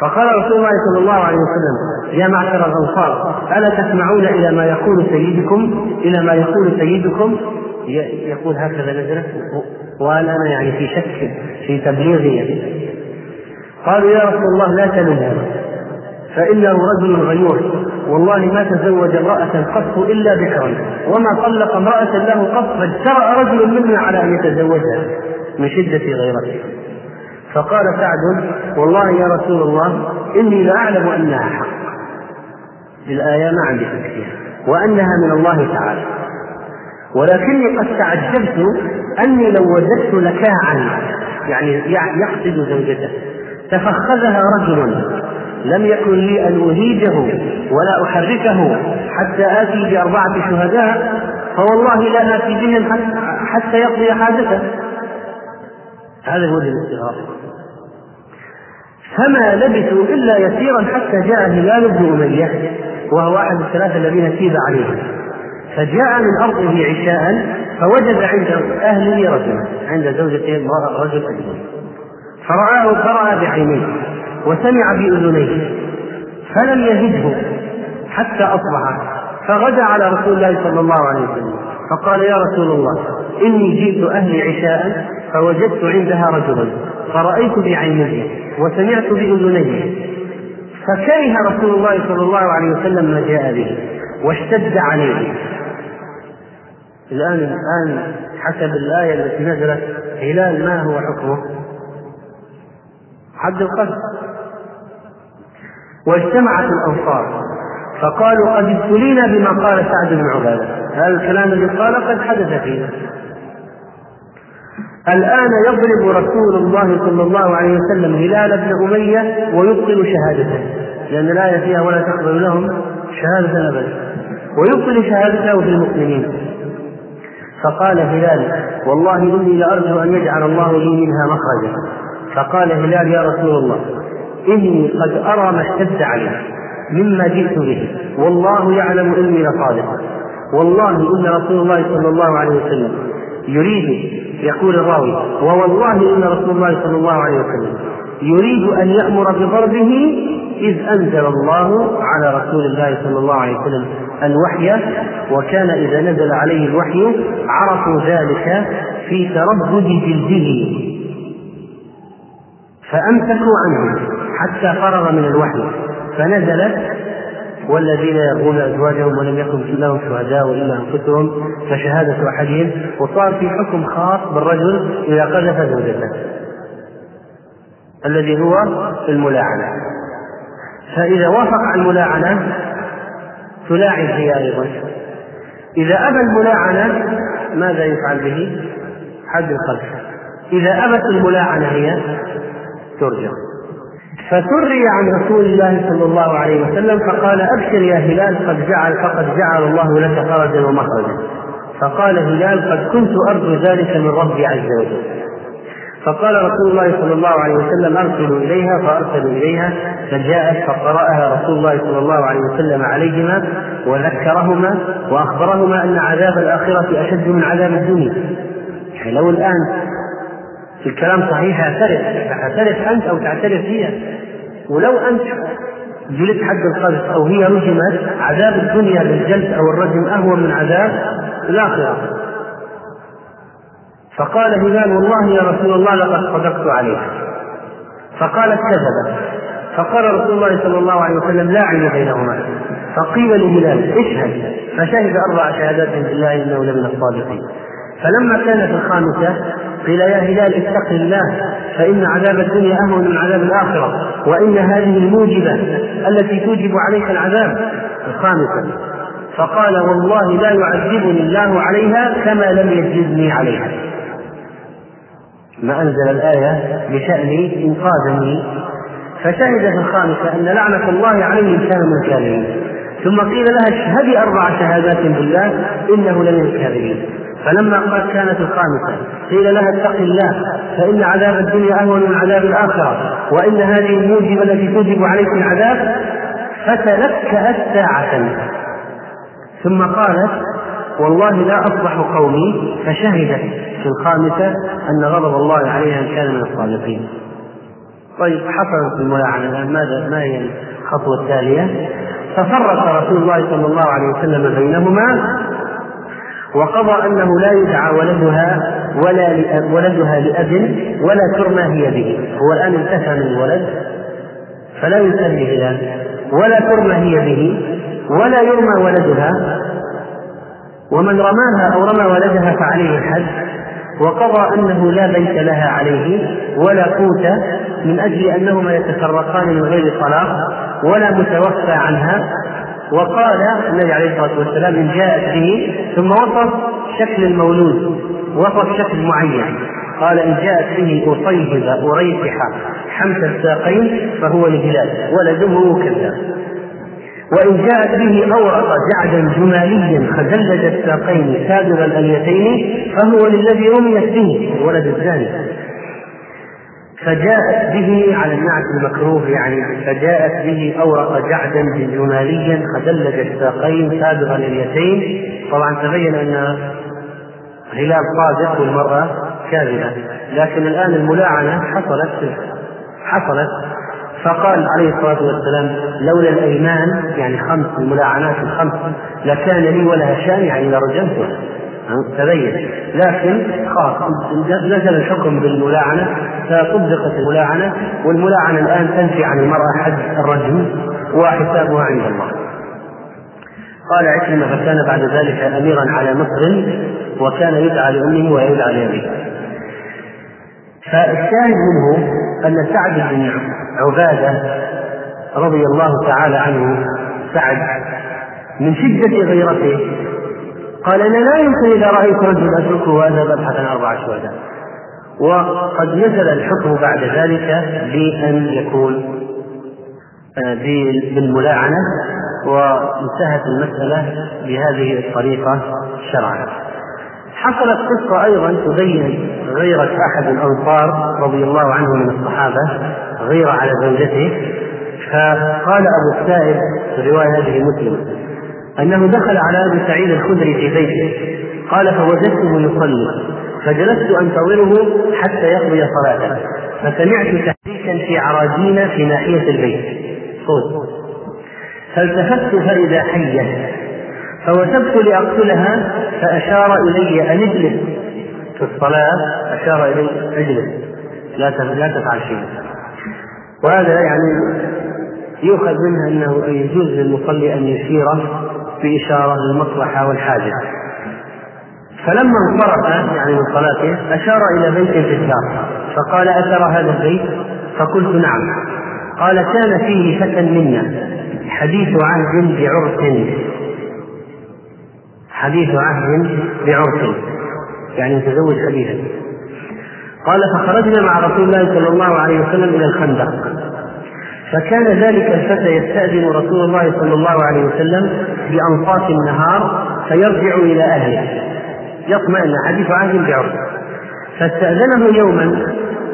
فقال رسول الله صلى الله عليه وسلم يا معشر الأنصار ألا تسمعون إلى ما يقول سيدكم؟ إلى ما يقول سيدكم؟ يقول هكذا نزلت وأنا أنا يعني في شك في تبليغي قالوا يا رسول الله لا تنزل فإنه رجل غيور. والله ما تزوج امرأة قط إلا بكرا وما طلق امرأة له قط فاجترأ رجل منا على أن يتزوجها من شدة غيرته. فقال سعد والله يا رسول الله إني لأعلم أنها حق. الآية ما عندي شك وأنها من الله تعالى. ولكني قد تعجبت أني لو وجدت لكاعا يعني يقصد زوجته تفخذها رجل لم يكن لي أن أهيجه ولا أحركه حتى آتي بأربعة شهداء فوالله لا آتي بهم حتى يقضي حاجته. هذا هو الاستغراق فما لبثوا إلا يسيرا حتى جاء هلال بن أمية وهو أحد الثلاثة الذين تيب عليهم. فجاء من أرضه عشاء فوجد عند أهله رجلا عند زوجته امرأة رجل أجنبي. فرآه فرأى بعينيه. وسمع بأذنيه فلم يجده حتى أصبح. فغدا على رسول الله صلى الله عليه وسلم فقال يا رسول الله إني جئت أهلي عشاء فوجدت عندها رجلا فرأيت بعينيه وسمعت بأذنيه. فكره رسول الله صلى الله عليه وسلم ما جاء به واشتد عليه. الآن الآن حسب الآية التي نزلت هلال ما هو حكمه؟ حد القذف واجتمعت الأنصار فقالوا قد ابتلينا بما قال سعد بن عبادة. هذا الكلام الذي قال قد حدث فينا. الآن يضرب رسول الله صلى الله عليه وسلم هلال بن أمية ويبطل شهادته. لأن الآية فيها ولا تقبل لهم شهادة أبدا. ويبطل شهادته في المسلمين فقال هلال والله إني لأرجو أن يجعل الله لي منها مخرجا. فقال هلال يا رسول الله إني قد أرى ما اشتد علي مما جئت به. والله يعلم إني لصادق. والله إن رسول الله صلى الله عليه وسلم يريد يقول الراوي ووالله إن رسول الله صلى الله عليه وسلم يريد أن يأمر بضربه إذ أنزل الله على رسول الله صلى الله عليه وسلم الوحي وكان إذا نزل عليه الوحي عرفوا ذلك في تردد جلده. فأمسكوا عنه. حتى فرغ من الوحي. فنزلت والذين يرغون أزواجهم ولم يكن لهم شهداء إلا أنفسهم فشهادة أحدهم. وصار في حكم خاص بالرجل إذا قذف زوجته الذي هو الملاعنة. فإذا وافق الملاعنة تلاعن هي أيضا. إذا أبى الملاعنة ماذا يفعل به؟ حد القذف إذا أبت الملاعنة هي ترجع. فسري عن رسول الله صلى الله عليه وسلم فقال أبشر يا هلال قد جعل فقد جعل الله لك فرجا ومخرجا. فقال هلال قد كنت أرجو ذلك من ربي عز وجل. فقال رسول الله صلى الله عليه وسلم ارسلوا إليها. فارسلوا إليها فجاءت فقرأها رسول الله صلى الله عليه وسلم عليهما وذكرهما وأخبرهما أن عذاب الآخرة أشد من عذاب الدنيا. يعني لو الآن الكلام صحيح اعترف. اعترف أنت أو تعترف هي. ولو أنت جلدت حد القذف أو هي رجمت عذاب الدنيا بالجلد أو الرجم أهون من عذاب الآخرة. فقال هلال والله يا رسول الله لقد صدقت عليك. فقالت كذبت فقال رسول الله صلى الله عليه وسلم لا عين بينهما. فقيل لهلال اشهد. فشهد أربع شهادات بالله إنه لمن الصادقين. فلما كانت الخامسة قيل يا هلال اتق الله فإن عذاب الدنيا أهون من عذاب الآخرة وإن هذه الموجبة التي توجب عليك العذاب الخامسة فقال والله لا يعذبني الله عليها كما لم يجزني عليها. ما أنزل الآية بشأن إنقاذني فشهد في الخامسة أن لعنة الله عليه كان من الكاذبين. ثم قيل لها اشهدي أربع شهادات بالله إنه لمن الكاذبين. فلما قد كانت الخامسة قيل لها اتق الله فإن عذاب الدنيا أهون من عذاب الآخرة وإن هذه الموجبة التي توجب عليك العذاب فتلكأت ساعة ثم قالت والله لا أصلح قومي فشهدت في الخامسة أن غضب الله عليها إن كان من الصادقين طيب حصلت الملاعنة الآن ماذا ما هي الخطوة التالية؟ ففرق رسول الله صلى الله عليه وسلم بينهما وقضى أنه لا يدعى ولدها ولا ولدها لأب ولا ترمى هي به. هو الآن انتهى من الولد فلا يسمي هلال ولا ترمى هي به ولا يرمى ولدها. ومن رماها أو رمى ولدها فعليه الحد وقضى أنه لا بيت لها عليه ولا قوت من أجل أنهما يتفرقان من غير طلاق ولا متوفى عنها. وقال النبي عليه الصلاة والسلام ان جاءت به ثم وصف شكل المولود وصف شكل معين. قال إن جاءت به اصيبب اريحح حمس الساقين فهو لهلال ولده كذا وإن جاءت به أورق جعدا جماليا خزلج الساقين سادر الأليتين فهو للذي رميت به ولد الزاني. فجاءت به على النعت المكروه يعني فجاءت به أورق جعدا جماليا خدلج الساقين سابغا اليتين طبعا تبين أن هلال صادق والمرأة كاذبة لكن الآن الملاعنة حصلت حصلت. فقال عليه الصلاة والسلام لولا الأيمان يعني خمس الملاعنات الخمس لكان لي ولها شان يعني لرجمتها تبين. لكن خاص نزل الحكم بالملاعنة فطبقت الملاعنة والملاعنة الآن تنفي عن المرأة حد الرجم وحسابها عند الله. قال عكرمة فكان بعد ذلك أميرا على مصر وكان يدعى لأمه ويدعى لأبيه. فالشاهد منه أن سعد بن عبادة رضي الله تعالى عنه سعد من شدة غيرته قال أنا لا يمكن إذا رأيت رجل أتركه وأذهب أبحث عن أربع شهداء وقد نزل الحكم بعد ذلك بأن يكون آه، بالملاعنة وانتهت المسألة بهذه الطريقة شرعا. حصلت قصة أيضا تبين غيرة أحد الأنصار رضي الله عنه من الصحابة غيرة على زوجته. فقال أبو السائب في الرواية هذه مسلم أنه دخل على أبي سعيد الخدري في بيته. قال فوجدته يصلي. فجلست أنتظره حتى يقضي صلاته. فسمعت تحريكا في عراجين في ناحية البيت. صوت فالتفت فإذا حية فوثبت لأقتلها فأشار إلي أن اجلس. في الصلاة أشار إلي اجلس. لا لا تفعل شيء. وهذا يعني يؤخذ منه أنه يجوز للمصلي أن يشير بإشارة للمصلحة والحاجة. فلما انصرف يعني من صلاته أشار إلى بيت في الدار. فقال أترى هذا البيت؟ فقلت نعم. قال كان فيه فتى منا. حديث عهد بعرف. حديث عهد بعرف. يعني متزوج حديثا قال فخرجنا مع رسول الله صلى الله عليه وسلم إلى الخندق. فكان ذلك الفتى يستأذن رسول الله صلى الله عليه وسلم بأنصاف النهار فيرجع إلى أهله. يطمئن حديث عهد بعرف. فاستأذنه يوما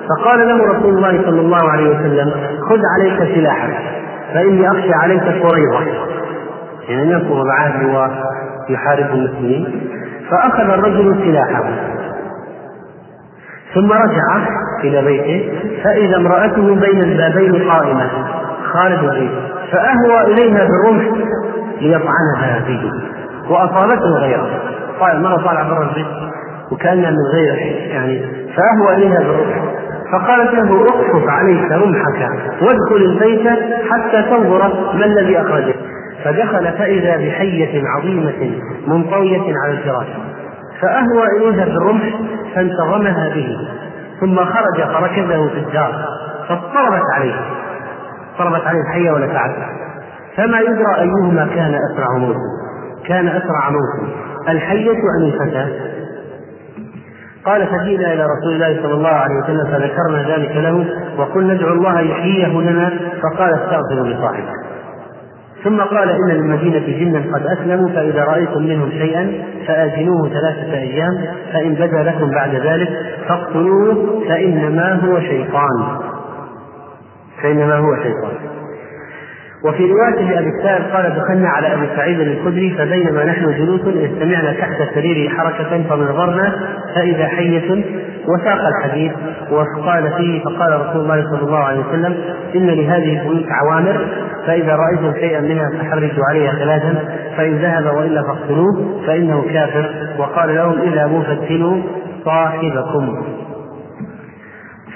فقال له رسول الله صلى الله عليه وسلم خذ عليك سلاحك فإني أخشى عليك قريظة يعني ينقض العهد ويحارب المسلمين. فأخذ الرجل سلاحه. ثم رجع إلى بيته فإذا امرأته بين البابين قائمة خارج البيت فأهوى إليها بالرمح ليطعنها به وأصابته غيره. قال مرة طالع برا البيت وكأنها من غيره يعني فأهوى إليها بالرمح. فقالت له اقصف عليك رمحك وادخل البيت حتى تنظر ما الذي أخرجك. فدخل فإذا بحية عظيمة منطوية على الفراش. فأهوى إليها بالرمح فانتظمها به ثم خرج فركزه في الدار فاضطربت عليه. اضطربت عليه الحية ولا تعب فما يدرى أيهما كان أسرع موتا كان أسرع موتا الحية أم الفتاة؟ قال فجئنا إلى رسول الله صلى الله عليه وسلم فذكرنا ذلك له وقلنا ادعو الله يحييه لنا فقال استغفر لصاحبك ثم قال إن للمدينه جنا قد أسلموا فإذا رأيتم منهم شيئا فاجنوه ثلاثة أيام فإن بدا لكم بعد ذلك فاقتلوه فإنما هو شيطان. فإنما هو شيطان. وفي رواية لأبي السائب قال دخلنا على أبي سعيد الخدري فبينما نحن جلوس إذ سمعنا تحت سريره حركة فنظرنا فإذا حية وساق الحديث وقال فيه فقال رسول الله صلى الله عليه وسلم إن لهذه البيوت عوامر فإذا رأيتم شيئا منها فحرجوا عليها ثلاثا فإن ذهب وإلا فاقتلوه فإنه كافر. وقال لهم اذهبوا فاقتلوا صاحبكم.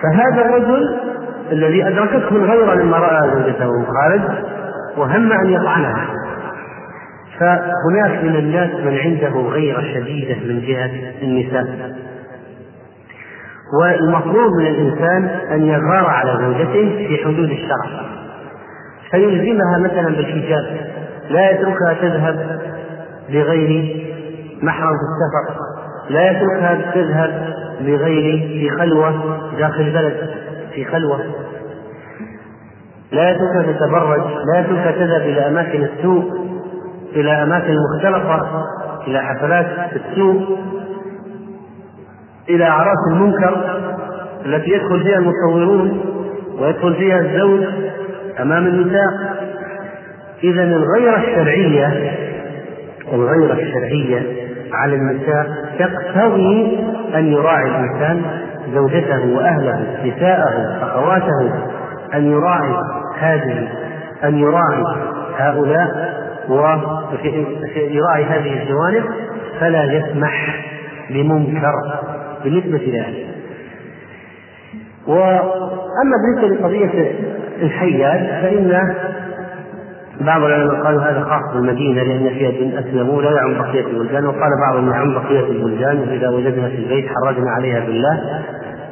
فهذا الرجل الذي أدركته الغيرة لما رأى زوجته خارج وهم أن يطعنها فهناك من الناس من عنده غيرة شديدة من جهة النساء. والمطلوب من الإنسان أن يغار على زوجته في حدود الشرع. فيلزمها مثلا بالحجاب. لا يتركها تذهب بغير محرم في السفر. لا يتركها تذهب بغير في خلوة داخل البلد في خلوة. لا يترك تتبرج لا يترك تذهب إلى أماكن السوق إلى أماكن مختلطة إلى حفلات السوق إلى أعراس المنكر التي يدخل فيها المصورون ويدخل فيها الزوج أمام النساء. إذا الغيرة الشرعية الغيرة الشرعية على النساء تقتضي أن يراعي الإنسان زوجته وأهله نساءه أخواته أن يراعي هذه أن يراعي هؤلاء ويراعي هذه الجوانب فلا يسمح بمنكر بالنسبة لأهله. وأما بالنسبة لقضية الحيات فإن بعض العلماء قالوا هذا خاص بالمدينة لأن فيها جن أسلموا لا يعم بقية البلدان وقال بعضهم يعم بقية البلدان إذا وجدنا في البيت حرجنا عليها بالله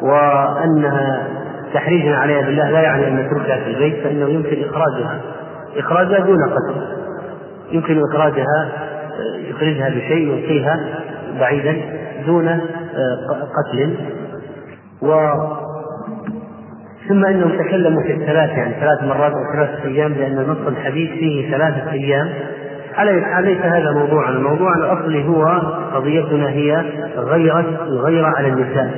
وأنها تحريجنا عليها بالله لا يعني أن نتركها في البيت فإنه يمكن إخراجها إخراجها دون قتل. يمكن إخراجها يخرجها بشيء يلقيها بعيدا دون آه، قتل. و ثم انهم تكلموا في الثلاث يعني ثلاث مرات أو ثلاثة أيام لأن نص الحديث فيه ثلاثة أيام ليس هذا موضوعنا، الموضوع الاصلي هو قضيتنا هي غيرة الغيرة على النساء.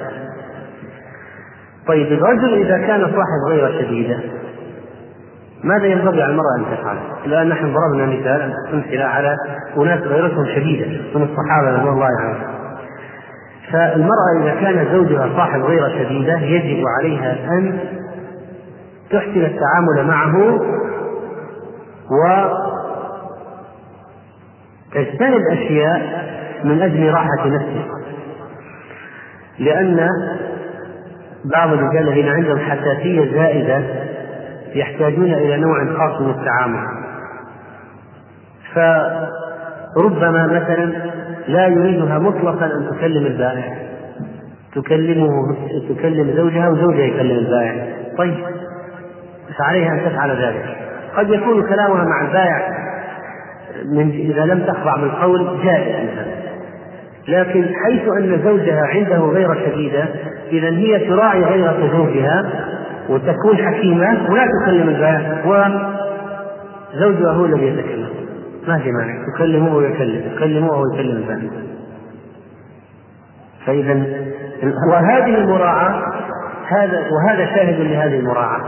طيب الرجل إذا كان صاحب غيرة شديدة ماذا ينبغي على المرأة أن تفعل؟ الآن نحن ضربنا مثال أمثلة على أناس غيرتهم شديدة من الصحابة رضي الله عنهم. فالمرأة إذا كان زوجها صاحب غيرة شديدة يجب عليها أن تحسن التعامل معه وتجتنب أشياء من أجل راحة نفسه. لأن بعض الرجال الذين عندهم حساسية زائدة يحتاجون إلى نوع خاص من التعامل. فربما مثلا لا يريدها مطلقا أن تكلم البائع تكلمه تكلم زوجها وزوجها يكلم البائع طيب فعليها أن تفعل ذلك. قد يكون كلامها مع البائع من إذا لم تخضع بالقول جائز مثلا. لكن حيث أن زوجها عنده غيرة شديدة إذا هي تراعي غيرة زوجها وتكون حكيمة ولا تكلم البائع وزوجها هو الذي يتكلم. ما في مانع. تكلمه ويكلم تكلمه وهو يكلم البائع فإذا وهذه المراعاة هذا وهذا شاهد لهذه المراعاة.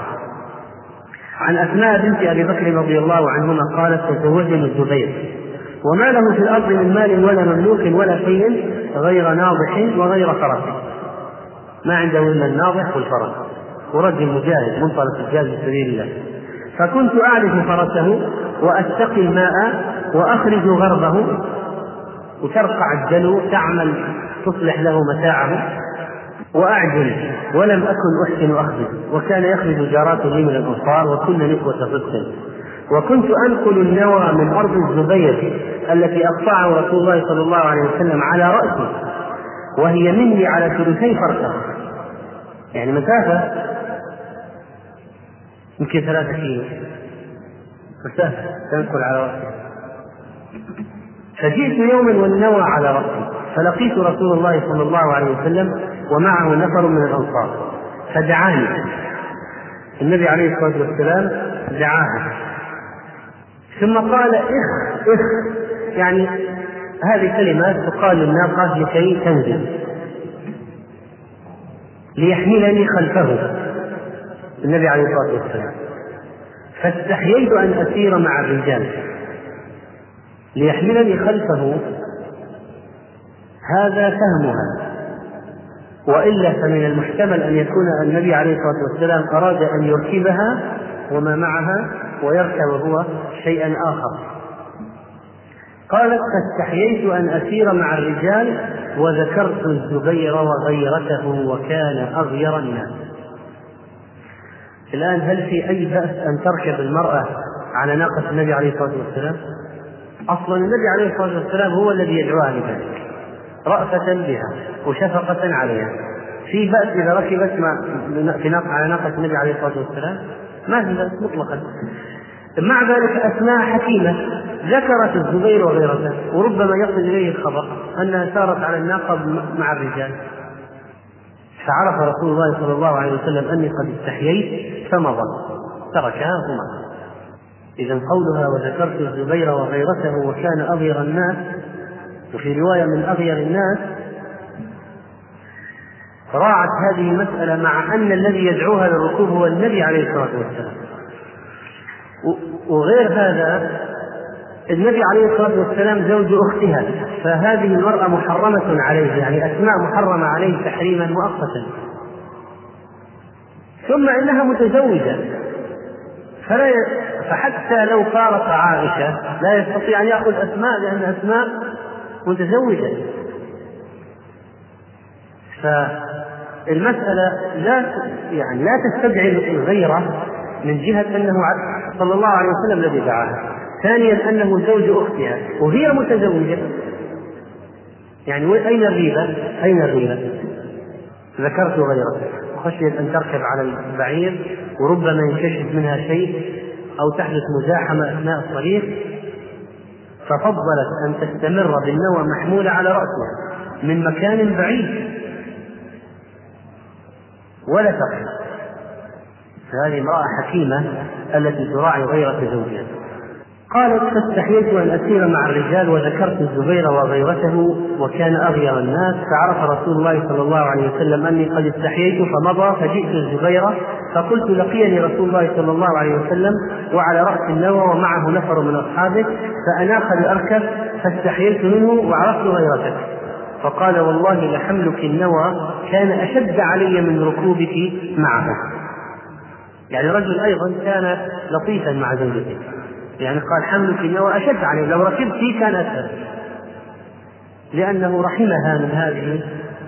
عن أسماء بنت أبي بكر رضي الله عنهما قالت تزوجني الزبير. وما له في الأرض من مال ولا مملوك ولا شيء غير ناضح وغير فرس. ما عنده إلا الناضح والفرس. ورجل مجاهد منطلق الجهاد في سبيل الله. فكنت أعرف فرسه وأستقي الماء وأخرج غربه. وترقع الدلو تعمل تصلح له متاعه. وأعجل ولم أكن أحسن أخذ وكان يخرج جارات لي من الأنصار وكن نسوة صدق وكنت أنقل النوى من أرض الزبير التي أقطعه رسول الله صلى الله عليه وسلم على رأسي. وهي مني على ثلثي فرسخ يعني مسافة يمكن ثلاثة كيلو. مسافة تنقل على رأسي فجئت يوما والنوى على رأسي فلقيت رسول الله صلى الله عليه وسلم ومعه نفر من الأنصار. فدعاني. النبي عليه الصلاة والسلام دعاها ثم قال إخ إخ. يعني هذه كلمات تقال للناقة لكي تنزل. ليحملني خلفه. النبي عليه الصلاة والسلام. فاستحييت أن أسير مع الرجال ليحملني خلفه. هذا فهمها. وإلا فمن المحتمل أن يكون النبي عليه الصلاة والسلام أراد أن يركبها وما معها ويركب هو شيئا آخر. قالت فاستحييت أن أسير مع الرجال وذكرت الزبير وغيرته وكان أغير الناس. الآن هل في أي بأس أن تركب المرأة على ناقة النبي عليه الصلاة والسلام؟ أصلا النبي عليه الصلاة والسلام هو الذي يدعوها لذلك رأفة بها وشفقة عليها. في بأس إذا ركبت في ناقة على ناقة النبي عليه الصلاة والسلام؟ ما في بأس مطلقا. مع ذلك أسماء حكيمة ذكرت الزبير وغيرته وربما يصل إليه الخبر أنها سارت على الناقة مع الرجال. فعرف رسول الله صلى الله عليه وسلم أني قد استحييت فمضى تركها ثم إذا قولها وذكرت الزبير وغيرته وكان أغير الناس. وفي رواية من أغير الناس راعت هذه المسألة مع أن الذي يدعوها للركوب هو النبي عليه الصلاة والسلام. وغير هذا النبي عليه الصلاة والسلام زوج أختها فهذه المرأة محرمة عليه يعني أسماء محرمة عليه تحريما مؤقتا. ثم إنها متزوجة. فلا. فحتى لو فارق عائشة لا يستطيع أن يأخذ أسماء لأن أسماء متزوجة. فالمسألة لا يعني لا تستدعي الغيرة من جهة أنه صلى الله عليه وسلم الذي دعاها. ثانيا أنه زوج أختها وهي متزوجة. يعني أين الريبة؟ أين الريبة؟ ذكرت غيره خشيت أن تركب على البعير وربما ينكشف منها شيء أو تحدث مزاحمة أثناء الطريق. ففضلت أن تستمر بالنوى محمولة على رأسها من مكان بعيد. ولا تقف فهذه امرأة حكيمة التي تراعي غيرة زوجها. قالت فاستحييت أن أسير مع الرجال وذكرت الزبير وغيرته وكان أغير الناس فعرف رسول الله صلى الله عليه وسلم أني قد استحييت فمضى فجئت الزبير فقلت لقيني رسول الله صلى الله عليه وسلم وعلى رأس النوى ومعه نفر من اصحابه فأناخ لاركب فاستحييت منه وعرفت غيرتك. فقال والله لحملك النوى كان أشد علي من ركوبك معه. يعني رجل أيضا كان لطيفا مع زوجته. يعني قال حملك النوى أشد عليه لو ركبت فيه كان أسهل. لأنه رحمها من هذه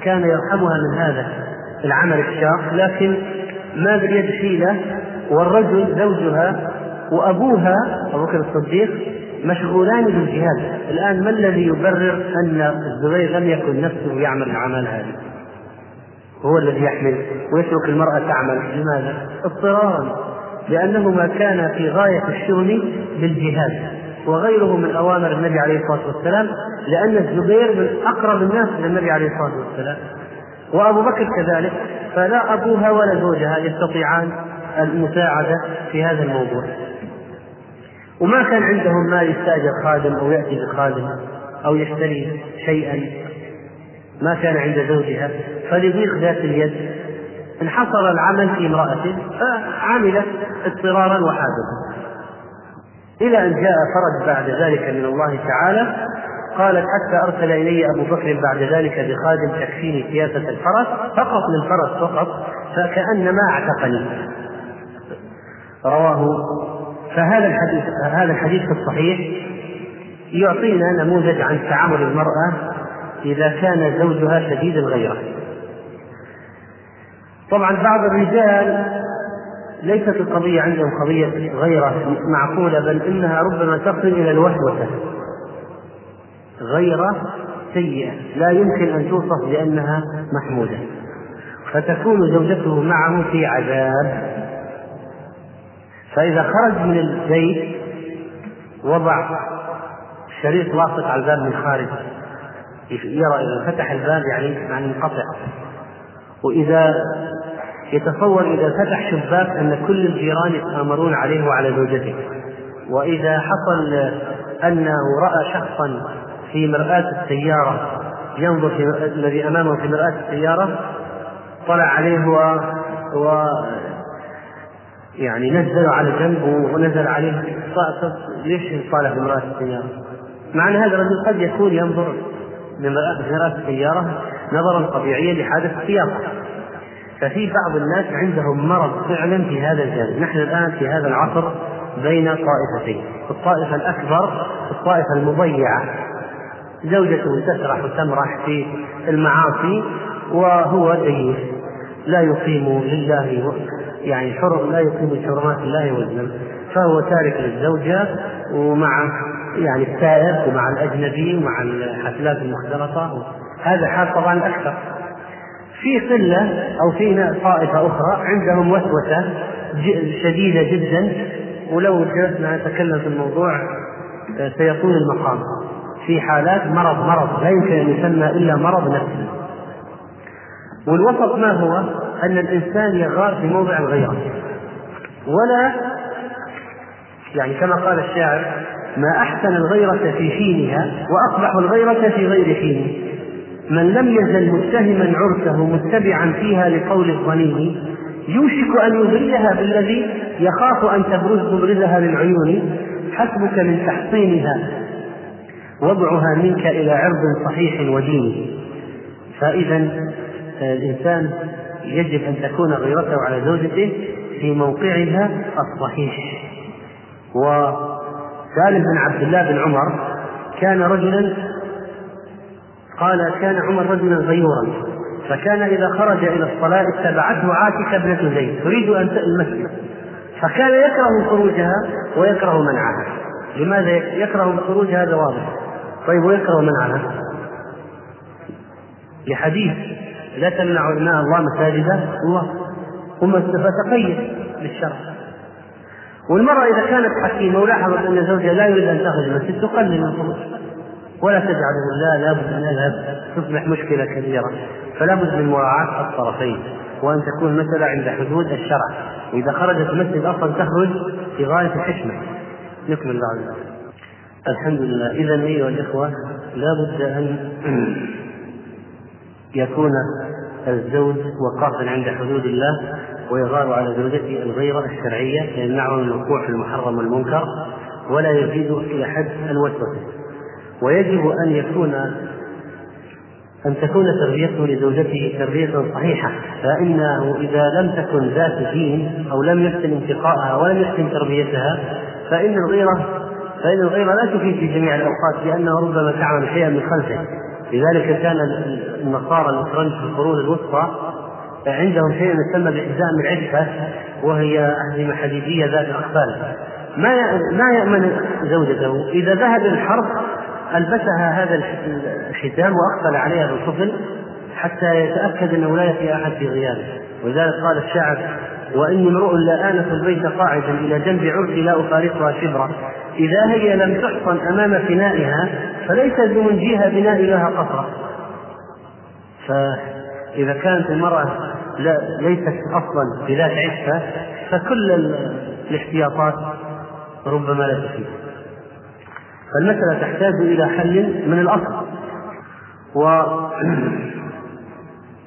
كان يرحمها من هذا العمل الشاق لكن ما باليد حيلة والرجل زوجها وأبوها أبو بكر الصديق مشغولان بالجهاد. الآن ما الذي يبرر أن الزبير لم يكن نفسه يعمل الأعمال هذه؟ هو الذي يحمل ويترك المرأة تعمل. لماذا؟ اضطرارا. لأنهما كانا في غاية الشغل بالجهاد وغيره من أوامر النبي عليه الصلاة والسلام لأن الزبير من أقرب الناس إلى النبي عليه الصلاة والسلام. وأبو بكر كذلك فلا أبوها ولا زوجها يستطيعان المساعدة في هذا الموضوع. وما كان عندهم مال يستأجر خادم أو يأتي بخادم أو يشتري شيئا ما كان عند زوجها فلضيق ذات اليد انحصر العمل في امرأته فعملت اضطرارا وحاجة إلى أن جاء فرج بعد ذلك من الله تعالى قالت حتى أرسل إلي أبو بكر بعد ذلك بخادم تكفيني سياسة الفرس فقط للفرس فقط فكأنما اعتقني. رواه. فهذا الحديث هذا الحديث الصحيح يعطينا نموذج عن تعامل المرأة إذا كان زوجها شديد الغيرة. طبعا بعض الرجال ليست القضية عندهم قضية غيرة معقولة بل إنها ربما تصل إلى الوسوسة غيرة سيئة. لا يمكن أن توصف بأنها محمودة. فتكون زوجته معه في عذاب. فإذا خرج من البيت وضع شريط لاصق على الباب من خارج يرى إذا فتح الباب يعني يعني إنقطع. وإذا يتصور إذا فتح شباك أن كل الجيران يتآمرون عليه وعلى زوجته وإذا حصل أنه رأى شخصا في مرآة السيارة ينظر في الذي أمامه في مرآة السيارة طلع عليه و, و يعني نزل على جنب ونزل عليه ليش طالع بمرآة السيارة؟ مع أن هذا الرجل قد يكون ينظر من مرآة السيارة نظرا طبيعيا لحادث السياقة ففي بعض الناس عندهم مرض فعلا في هذا الجانب. نحن الآن في هذا العصر بين طائفتين. الطائفة الأكبر الطائفة المضيعة. زوجته تسرح وتمرح في المعاصي وهو ديوث لا يقيم لله يعني حرم لا يقيم لحرمات الله وزنا فهو تارك للزوجة ومع يعني السائر ومع الأجنبي ومع الحفلات المختلطة. هذا حال طبعا أكثر. في قلة أو في طائفة أخرى عندهم وسوسة شديدة جدا ولو جلسنا نتكلم في الموضوع آه، سيطول المقام. في حالات مرض مرض لا يمكن أن يسمى إلا مرض نفسي. والوسط ما هو؟ أن الإنسان يغار في موضع الغيرة. ولا يعني كما قال الشاعر ما أحسن الغيرة في حينها وأقبح الغيرة في غير حين من لم يزل متهما عرسه متبعا فيها لقول الظنين يوشك أن يبرزها بالذي يخاف أن تبرز تبرزها للعيون حسبك من تحصينها وضعها منك إلى عرض صحيح ودين. فإذا الإنسان يجب أن تكون غيرته على زوجته في موقعها الصحيح. وسالم بن عبد الله بن عمر كان رجلا قال كان عمر رجلا غيورا فكان إذا خرج إلى الصلاة اتبعته عاتكة ابنة زيد تريد أن المسجد. فكان يكره خروجها ويكره منعها. لماذا يكره الخروج هذا واضح. طيب ويكره منعها؟ لحديث لا تمنع ابناء الله مساجد الله. ثم فتقيد بالشرع والمرأة إذا كانت حكيمة ولاحظت أن زوجها لا يريد أن تخرج المسجد تقلل من الخروج. ولا تجعل لا لابد أن أذهب تصبح مشكلة كبيرة. فلا بد من مراعاة الطرفين وأن تكون المسألة عند حدود الشرع. وإذا خرجت المسجد أصلا تخرج في غاية الحكمة نكمل بعد. الحمد لله. إذا أيها الإخوة لا بد أن يكون الزوج وقافا عند حدود الله ويغار على زوجته الغيرة الشرعية يمنعه من الوقوع في المحرم والمنكر ولا يزيد إلى حد الوسوسة. ويجب أن يكون أن تكون تربيته لزوجته تربية صحيحة فإنه إذا لم تكن ذات دين أو لم يحسن انتقاءها ولم يحسن تربيتها فإن الغيرة فإن الغيرة لا تفيد في جميع الأوقات لأنه ربما تعمل شيئا من خلفه. لذلك كان النصارى الإسرائيل في القرون الوسطى عندهم شيء يسمى بحزام العفة وهي أحزمة حديدية ذات أقفال. ما ما يأمن زوجته؟ إذا ذهب للحرب ألبسها هذا الختام وأقفل عليها بالقفل حتى يتأكد أنه لا يأتي أحد في غيابه. ولذلك قال الشاعر وإني امرؤ لا آنف البيت قاعدا إلى جنب عرسي لا أفارقها شبرا. إذا هي لم تحصن أمام فنائها فليس بمنجيها بناء لها قصرا فإذا كانت المرأة لا ليست أصلا بذات عفة فكل الاحتياطات ربما لا تفيد. فالمسألة تحتاج إلى حل من الأصل.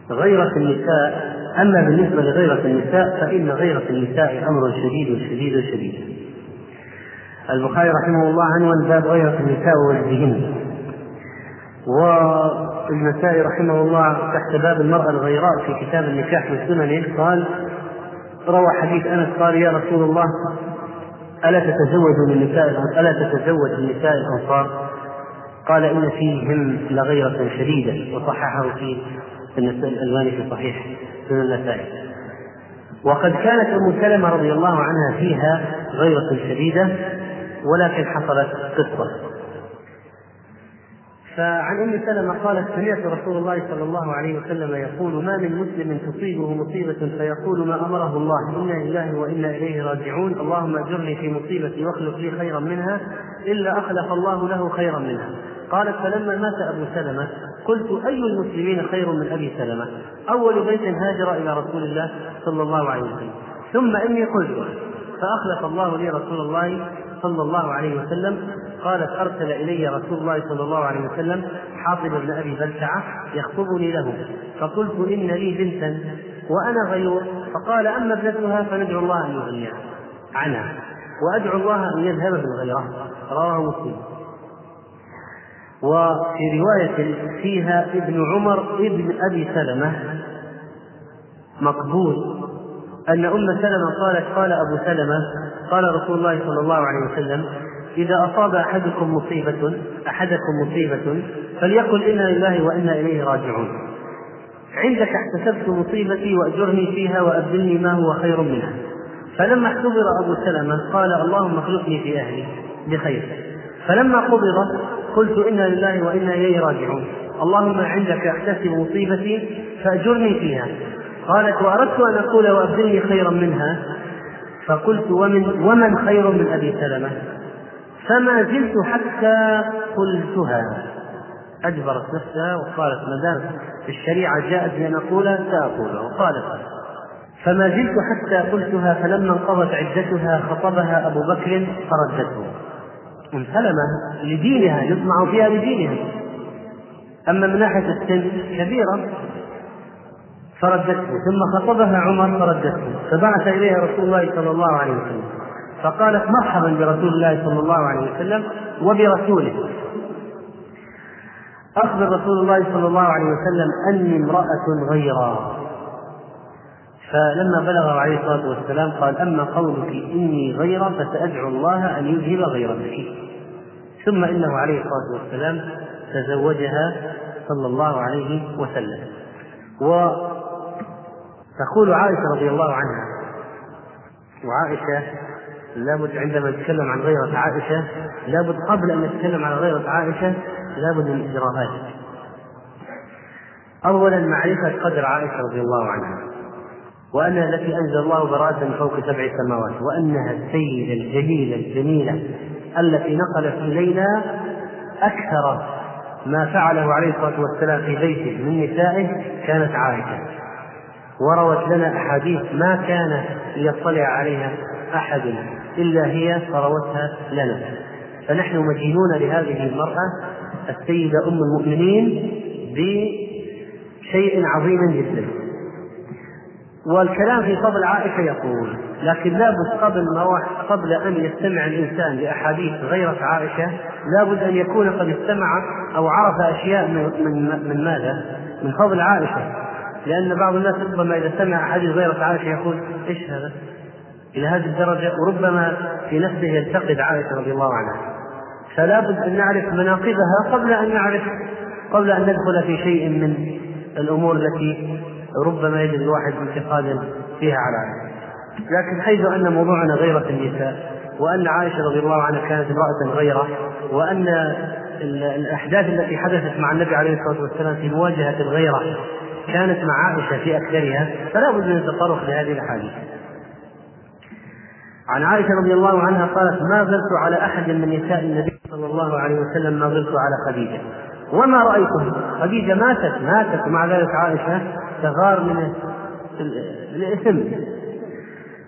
وغيرة النساء أما بالنسبة لغيرة النساء فإن غيرة النساء أمر شديد شديد شديد. البخاري رحمه الله عنوان باب غيرة النساء ووجههن. والنسائي رحمه الله تحت باب المرأة الغيراء في كتاب النكاح سننه قال روى حديث أنس قال يا رسول الله ألا تتزوج من نساء ألا تتزوج من نساء الأنصار؟ قال إن فيهم لغيرة شديدة وصححه في الألباني في صحيح سنن النسائي. وقد كانت أم سلمة رضي الله عنها فيها غيرة شديدة ولكن حصلت قصة فعن أم سلمة قالت سمعت رسول الله صلى الله عليه وسلم يقول ما من مسلم تصيبه مصيبة فيقول ما أمره الله. إنا لله وإنا إليه راجعون. اللهم أجرني في مصيبتي واخلف لي خيرا منها. إلا أخلف الله له خيرا منها. قالت فلما مات أبو سلمة قلت أي المسلمين خير من أبي سلمة؟ أول بيت هاجر إلى رسول الله صلى الله عليه وسلم. ثم إني قلت فأخلف الله لي رسول الله صلى الله عليه وسلم قالت أرسل إلي رسول الله صلى الله عليه وسلم حاطب بن أبي بلتعة يخطبني له. فقلت إن لي بنتا وأنا غيور. فقال أما ابنتها فندعو الله أن يغنيها. عنها وأدعو الله أن يذهب بالغيرة. رواه مسلم. وفي رواية فيها ابن عمر ابن أبي سلمة مقبول. أن أم سلمة قالت قال أبو سلمة قال رسول الله صلى الله عليه وسلم إذا أصاب أحدكم مصيبة أحدكم مصيبة فليقل إنا لله وإنا إليه راجعون. عندك احتسبت مصيبتي وأجرني فيها وأبدلني ما هو خير منها. فلما اختبر أبو سلمة قال اللهم اخلفني في أهلي بخير. فلما قبض قلت إنا لله وإنا إليه راجعون. اللهم عندك احتسب مصيبتي فأجرني فيها. قالت وأردت أن أقول وأبدلني خيرا منها؟ فقلت ومن ومن خير من أبي سلمة؟ فما زلت حتى قلتها. أجبرت نفسها وقالت ما دام الشريعة جاءت بأن أقولها سأقولها وقالت فما زلت حتى قلتها فلما انقضت عدتها خطبها أبو بكر فردته. ام سلمة لدينها يطمع فيها لدينها أما من ناحية السن كبيرة فردته ثم خطبها عمر فردته. فبعث إليها رسول الله صلى الله عليه وسلم. فقالت مرحبا برسول الله صلى الله عليه وسلم وبرسوله. أخبر رسول الله صلى الله عليه وسلم أني امرأة غيرا. فلما بلغ عليه الصلاة والسلام قال أما قولك إني غيرا فسأدعو الله أن يذهب غيرتك ثم إنه عليه الصلاة والسلام تزوجها صلى الله عليه وسلم. وتقول عائشة رضي الله عنها وعائشة لابد عندما نتكلم عن غيرة عائشة لابد قبل أن نتكلم عن غيرة عائشة لابد من إجراءات. أولا معرفة قدر عائشة رضي الله عنها وأنها التي أنزل الله براءة فوق سبع سماوات وأنها السيدة الجليلة الجميلة التي نقلت إلينا أكثر ما فعله عليه الصلاة والسلام في بيته من نسائه كانت عائشة. وروت لنا أحاديث ما كان ليطلع عليها أحد إلا هي فروتها لنا فنحن مدينون لهذه المرأة السيدة أم المؤمنين بشيء عظيم جدا والكلام في فضل عائشة يقول لكن لابد قبل ما قبل أن يستمع الإنسان لأحاديث غيرة عائشة لابد أن يكون قد استمع أو عرف أشياء من من, ماذا؟ من فضل عائشة لأن بعض الناس ربما إذا سمع أحاديث غيرة عائشة يقول إيش هذا؟ إلى هذه الدرجة وربما في نفسه ينتقد عائشة رضي الله عنها. فلا بد أن نعرف مناقبها قبل أن نعرف قبل أن ندخل في شيء من الأمور التي ربما يجد الواحد انتقادا فيها على عائشة. لكن حيث أن موضوعنا غيرة النساء وأن عائشة رضي الله عنها كانت امرأة غيرة وأن الأحداث التي حدثت مع النبي عليه الصلاة والسلام في مواجهة الغيرة كانت مع عائشة في أكثرها فلا بد من التطرق لهذه الأحاديث. عن عائشة رضي الله عنها قالت ما زلت على أحد من نساء النبي صلى الله عليه وسلم ما زلت على خديجة. وما رأيته خديجة ماتت ماتت. ومع ذلك عائشة تغار من الإثم.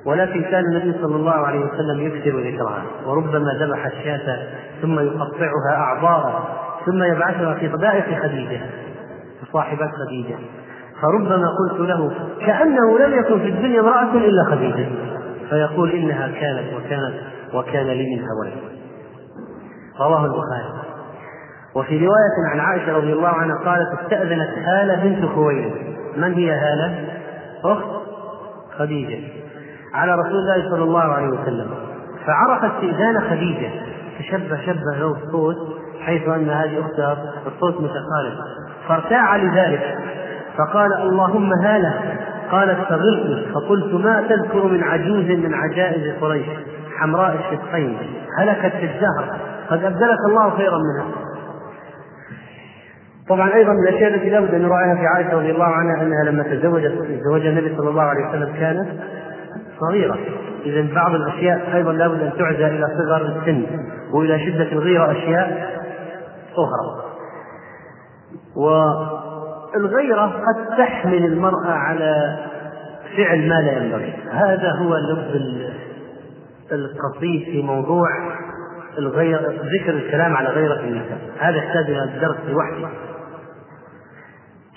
ولكن كان النبي صلى الله عليه وسلم يكثر ذكرها. وربما ذبح الشاة ثم يقطعها أعضاء ثم يبعثها في ضبائح خديجة صاحبة خديجة. فربما قلت له كأنه لم يكن في الدنيا امرأة إلا خديجة. فيقول إنها كانت وكانت وكان لي منها ولد رواه البخاري. وفي رواية عن عائشة رضي الله عنها قالت استأذنت هالة بنت خويلد. من هي هالة؟ أخت خديجة. على رسول الله صلى الله عليه وسلم. فعرف استئذان خديجة. فشب شبه له الصوت حيث أن هذه أختها الصوت متقارب. فارتاع لذلك. فقال اللهم هالة. قالت فغرت فقلت ما تذكر من عجوز من عجائز قريش؟ حمراء الشقين. هلكت في الدهر قد أبدلك الله خيرا منها. طبعا أيضا من الأشياء التي لابد أن نراعيها في عائشة رضي الله عنها أنها لما تزوجت تزوج النبي صلى الله عليه وسلم كانت صغيرة. اذا بعض الأشياء أيضا لابد أن تعزى إلى صغر السن وإلى شدة الغيره أشياء أخرى. والغيره قد تحمل المرأة على فعل ما لا ينبغي هذا هو لب القصيد في موضوع الغير ذكر الكلام على غيرة النساء هذا يحتاج إلى درس لوحده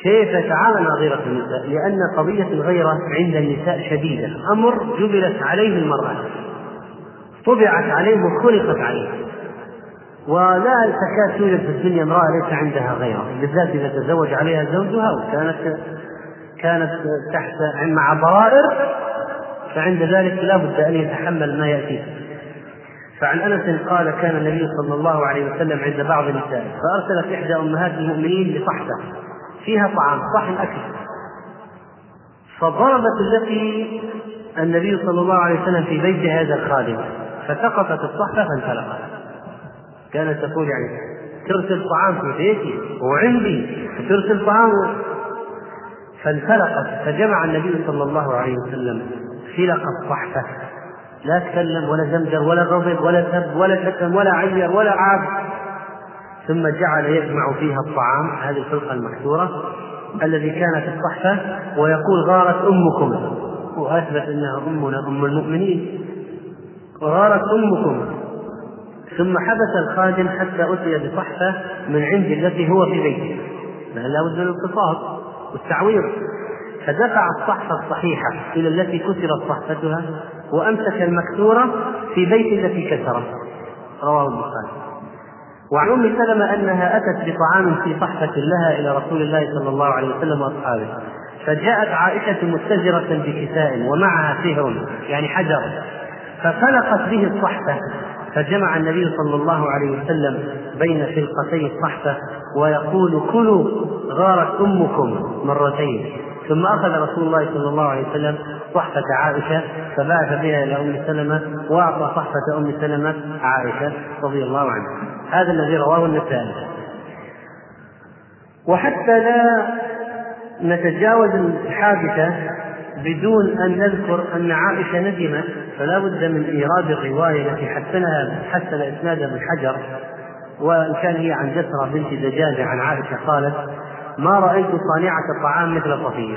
كيف يتعامل مع غيرة النساء؟ لأن قضية الغيرة عند النساء شديدة، أمر جبلت عليه المرأة. طبعت عليه وخلقت عليه. ولا تكاد توجد في الدنيا امرأة ليس عندها غيرة، بالذات إذا تزوج عليها زوجها وكانت كانت تحت مع ضرائر فعند ذلك لا بد أن يتحمل ما يأتيه. فعن أنس قال كان النبي صلى الله عليه وسلم عند بعض النساء فأرسلت إحدى أمهات المؤمنين بصحفه فيها طعام صحن أكل فضربت التي النبي صلى الله عليه وسلم في بيت هذا الخادم فسقطت الصحفة فانفلقت كانت تقول يعني ترسل طعام في بيتي وعندي ترسل طعام. فانفلقت فجمع النبي صلى الله عليه وسلم فلق الصحفة لا تكلم ولا زمجر ولا غضب ولا سب ولا شتم ولا عير ولا عاب. ثم جعل يجمع فيها الطعام هذه الخلقة المكسورة الذي كان في الصحفة ويقول غارت أمكم. وأثبت أنها أمنا أم المؤمنين. غارت أمكم. ثم حبس الخادم حتى أتي بصحفة من عند التي هو في بيته. لابد من الاقتصاد والتعويض. فدفع الصحفة الصحيحة إلى التي كسرت صحفتها وأمسك المكسورة في بيت التي كسرت. رواه البخاري. وعن أم سلمة أنها أتت بطعام في صحفة لها إلى رسول الله صلى الله عليه وسلم وأصحابه. فجاءت عائشة متجرة بكساء ومعها سهر يعني حجر. ففلقت به الصحفة فجمع النبي صلى الله عليه وسلم بين فلقتي الصحفه ويقول كلوا غارت أمكم مرتين. ثم أخذ رسول الله صلى الله عليه وسلم صحفة عائشة فبعث بها إلى أم سلمة وأعطى صحفة أم سلمة عائشة رضي الله عنها. هذا الذي رواه النسائي. وحتى لا نتجاوز الحادثة بدون أن نذكر أن عائشة ندمت فلا بد من إيراد الرواية التي حسنها حسن إسنادها بالحجر وإن كان هي عن جسرة بنت دجاجة عن عائشة قالت ما رأيت صانعة الطعام مثل صفية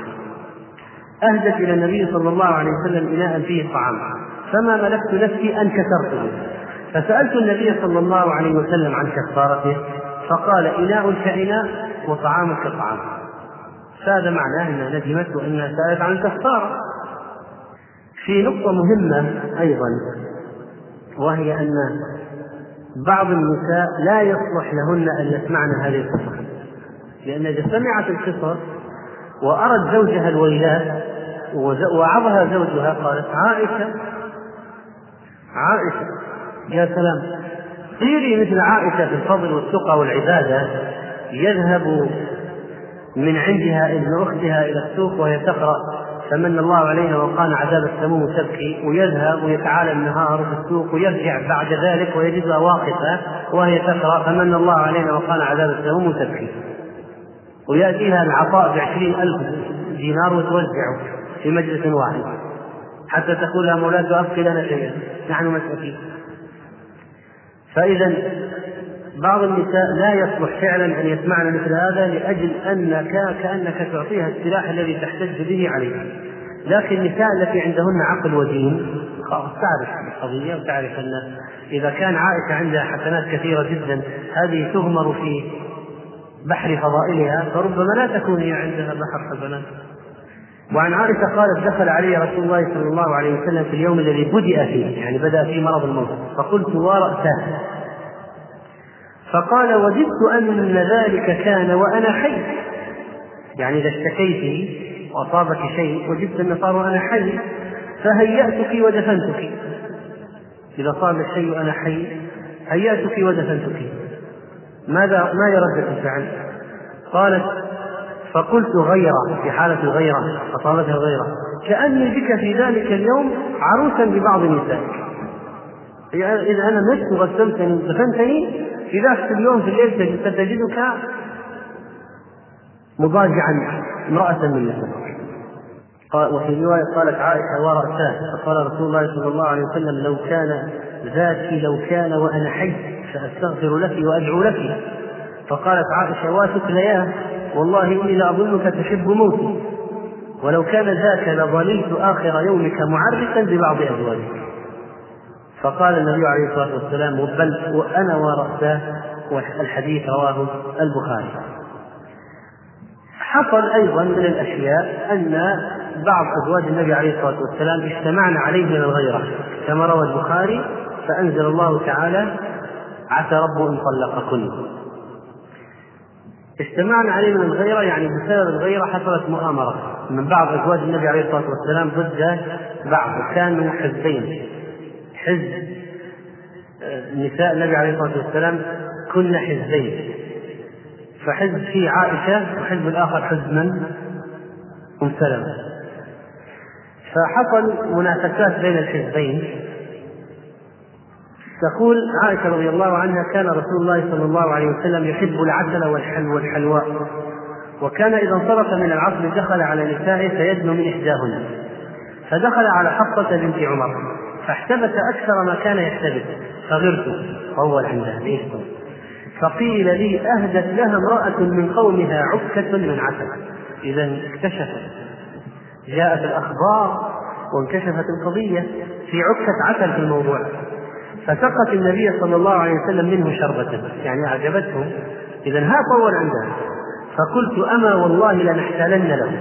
أهدت إلى النبي صلى الله عليه وسلم إناء فيه طعام فما ملكت نفسي أن كسرته. فسألت النبي صلى الله عليه وسلم عن كفارته فقال إناء كإناء وطعام كطعام فهذا معناه أنها ندمت وأنها سألت عن الكفارة. في نقطة مهمة أيضا وهي أن بعض النساء لا يصلح لهن أن يسمعن هذه القصص لأن إذا سمعت القصص وأرت زوجها الويلات وعظها زوجها قالت عائشة عائشة يا سلام صيري مثل عائشة في الفضل والتقى والعبادة يذهب من عندها ابن أختها إلى السوق وهي تقرأ فمن الله علينا وقانا عذاب السموم تبكي ويذهب ويتعالى النهار في السوق ويرجع بعد ذلك ويجدها واقفة وهي تقرأ فمن الله علينا وقانا عذاب السموم تبكي. ويأتيها العطاء بعشرين ألف دينار وتوزعه في مجلس واحد. حتى تقول لها مولاة أبقي لنا شيئا نحن مساكين فإذا بعض النساء لا يصلح فعلا أن يسمعن مثل هذا لأجل أنك كأنك تعطيها السلاح الذي تحتج به عليها. لكن النساء التي عندهن عقل ودين تعرف القضية وتعرف أن إذا كان عائشة عندها حسنات كثيرة جدا هذه تغمر في بحر فضائلها فربما لا تكون هي عندها بحر حسنات وعن عائشة قالت دخل علي رسول الله صلى الله عليه وسلم في اليوم الذي بدأ فيه يعني بدأ فيه مرض الموت فقلت ورأسه فقال وددت أن ذلك كان وأنا حي. يعني إذا اشتكيت وأصابك شيء وجدت أن صار وأنا حي فهيأتك ودفنتك. إذا صار الشيء وأنا حي هيأتك ودفنتك. ماذا ما هي ردة الفعل؟ قالت فقلت غيرة في حالة الغيرة أصابتها الغيرة. كأني بك في ذلك اليوم عروسا ببعض نسائك. إذا أنا مت وغسلتني دفنتني في ذاك اليوم في الليل ستجدك مضاجعا امرأة من نسائك وفي رواية قالت عائشة ورأساه فقال رسول الله صلى الله عليه وسلم لو كان ذاتي لو كان وأنا حي سأستغفر لك وأدعو لك فقالت عائشة واتكلياه والله إني لأظنك تحب موتي. ولو كان ذاك لظللت آخر يومك معرسا ببعض أزواجك فقال النبي عليه الصلاة والسلام بل وأنا ورأساه والحديث رواه البخاري. حصل أيضا من الأشياء أن بعض أزواج النبي عليه الصلاة والسلام اجتمعن عليه من الغيرة. كما روى البخاري فأنزل الله تعالى عسى رب إن طلقكن. اجتمعنا عليه من الغيرة يعني بسبب الغيرة حصلت مؤامرة من بعض أزواج النبي عليه الصلاة والسلام ضد بعض وكانوا حزبين حزب. نساء النبي عليه الصلاة والسلام كن حزبين. فحزب فيه عائشة وحزب الآخر حزب من؟ أم سلمة. فحصل منافسات بين الحزبين. تقول عائشة رضي الله عنها كان رسول الله صلى الله عليه وسلم يحب العسل والحلو والحلواء وكان إذا انصرف من العصر دخل على نسائه فيدنو من إحداهن. فدخل على حفصة بنت عمر. فاحتبس أكثر ما كان يحتبس فغرت طول عندها ليش فقيل لي أهدت لها امرأة من قومها عكة من عسل. إذا اكتشفت. جاءت الأخبار وانكشفت القضية في عكة عسل في الموضوع. فسقت النبي صلى الله عليه وسلم منه شربة يعني أعجبته. إذا ها طول عندها فقلت أما والله لنحتالن له.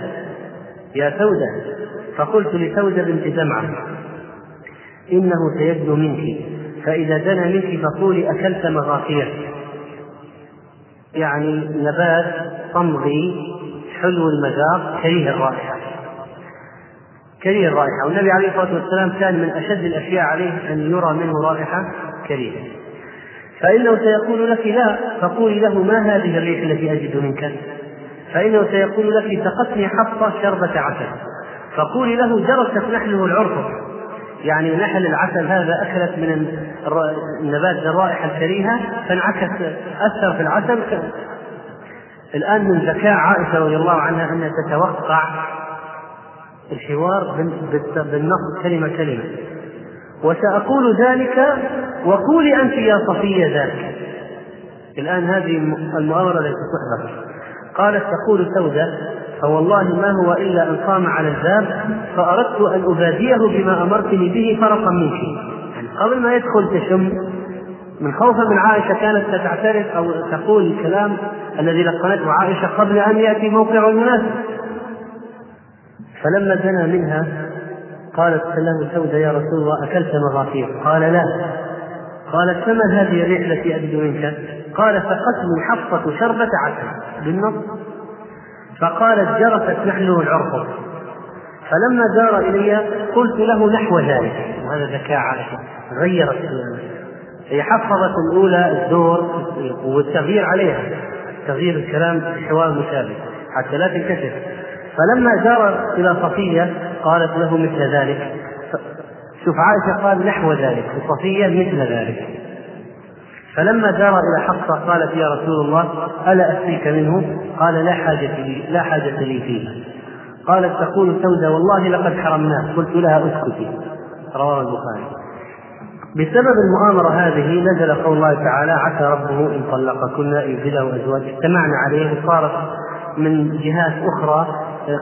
يا سودة. فقلت لسودة بنت زمعة. إنه سيدنو منك. فإذا دنا منك فقولي أكلت مغافير. يعني نبات صمغي حلو المذاق كريه الرائحة. كريه الرائحة. والنبي عليه الصلاة والسلام كان من أشد الأشياء عليه أن يرى منه رائحة كريهة. فإنه سيقول لك لا فقولي له ما هذه الريح التي أجد منك؟ فإنه سيقول لك سقتني حفصة شربة عسل. فقولي له جرست نحله العرفة يعني نحل العسل هذا أكلت من النبات الرائحة الكريهة فانعكس أثر في العسل. الآن من ذكاء عائشة رضي الله عنها أنها تتوقع الحوار بالنص كلمة كلمة. وسأقول ذلك وقولي أنت يا صفية ذلك الآن هذه المؤامرة التي تحدث قالت تقول سودة فوالله ما هو إلا أن قام على الباب فأردت أن أباديه بما أمرتني به فرقا منك يعني قبل ما يدخل تشم من خوفا من عائشة كانت ستعترف أو تقول الكلام الذي لقنته عائشة قبل أن يأتي موقع المناسب فلما دنا منها قالت له سودة يا رسول الله أكلت مغافير. قال لا. قالت فما هذه الريح التي أجد منك؟ قال سقتني حفصة شربة عسل. بالنص. فقالت جرست نحله العرق فلما دار إلي قلت له نحو ذلك. وهذا ذكاء عائشة غيرت هي حفظت الأولى الدور والتغيير عليها. تغيير الكلام بحوار مشابه حتى لا تنكشف. فلما دار إلى صفية قالت له مثل ذلك. شوف عائشة قال نحو ذلك. وصفية مثل ذلك. فلما دار إلى حفصة قالت يا رسول الله ألا أسقيك منه؟ قال لا حاجة لي لا حاجة لي فيه قالت تقول سودة والله لقد حرمناه قلت لها اسكتي رواه البخاري. بسبب المؤامرة هذه نزل قول الله تعالى عسى ربه إن طلقكن إن يبدله أزواج اجتمعنا عليه وصارت من جهات أخرى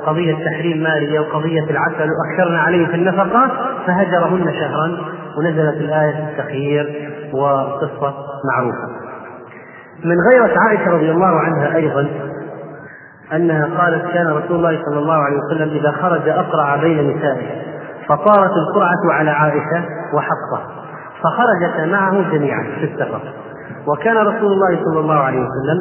قضية تحريم مالية وقضية العسل. وأكثرنا عليه في النفقة فهجرهن شهرا ونزلت الآية التخيير. وقصة معروفة. من غيرة عائشة رضي الله عنها أيضا أنها قالت كان رسول الله صلى الله عليه وسلم إذا خرج أقرع بين نسائه فطارت القرعة على عائشة وحفصة فخرجتا معه جميعا في السفر. وكان رسول الله صلى الله عليه وسلم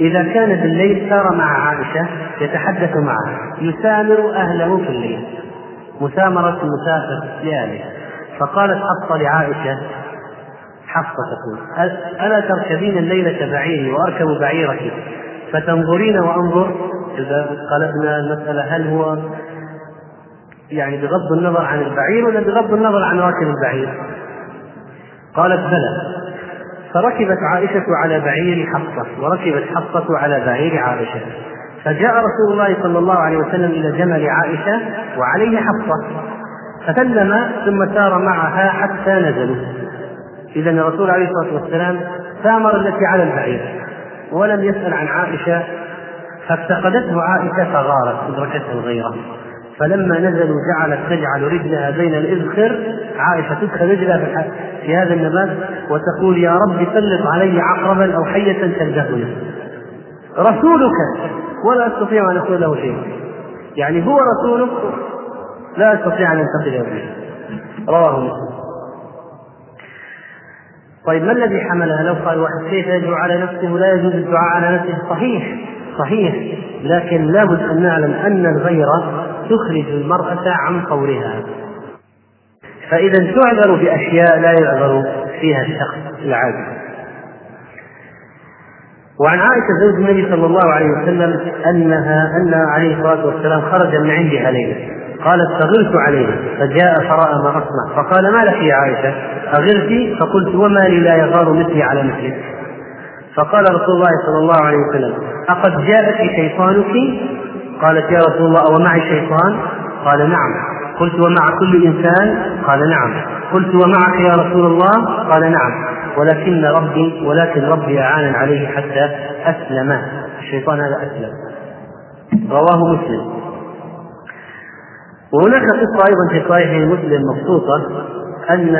إذا كان بالليل سار مع عائشة يتحدث معها يسامر أهله في الليل. مسامرة المسافر لأهله فقالت حفصة لعائشة حفصة تقول. ألا تركبين الليلة بعيري وأركب بعيرك فتنظرين وأنظر. إذا قلبنا المسألة هل هو يعني بغض النظر عن البعير ولا بغض النظر عن راكب البعير؟ قالت بلى. فركبت عائشة على بعير حفصة وركبت حفصة على بعير عائشة. فجاء رسول الله صلى الله عليه وسلم إلى جمل عائشة وعليه حفصة. فسلم ثم سار معها حتى نزلوا. إذا الرسول عليه الصلاة والسلام سامر التي على البعير ولم يسأل عن عائشة فافتقدته عائشة فغارت أدركتها الغيرة. فلما نزلوا جعلت تجعل رجلها بين الإذخر عائشة تدخل رجلها في هذا النبات وتقول يا رب سلط علي عقربا أو حية تلدغني رسولك ولا أستطيع أن أقول له شيء يعني هو رسولك لا أستطيع أن أنتقل به رواه مسلم. طيب ما الذي حملها؟ لو قال واحد كيف يدعو على نفسه ولا يجوز الدعاء على نفسه؟ صحيح صحيح. لكن لابد أن نعلم أن الغيره تخرج المرأة عن قولها. فإذا تعذر بأشياء لا يعذر فيها الشخص العادي. وعن عائشة زوج النبي صلى الله عليه وسلم أنها أن عليه الصلاة والسلام خرج من عندها ليلة قالت فغرت عليه. فجاء فرأى ما أصنع فقال ما لك يا عائشة؟ أغرت فقلت وما لي لا يغار مثلي على مثلك. فقال رسول الله صلى الله عليه وسلم أقد جاءك شيطانك؟ قالت يا رسول الله ومعي شيطان؟ قال نعم. قلت ومع كل إنسان؟ قال نعم. قلت ومعك يا رسول الله؟ قال نعم. ولكن ربي ولكن ربي أعان عليه حتى أسلم. الشيطان هذا أسلم. رواه مسلم. وهناك قصة أيضا في صحيح مسلم مبسوطة أن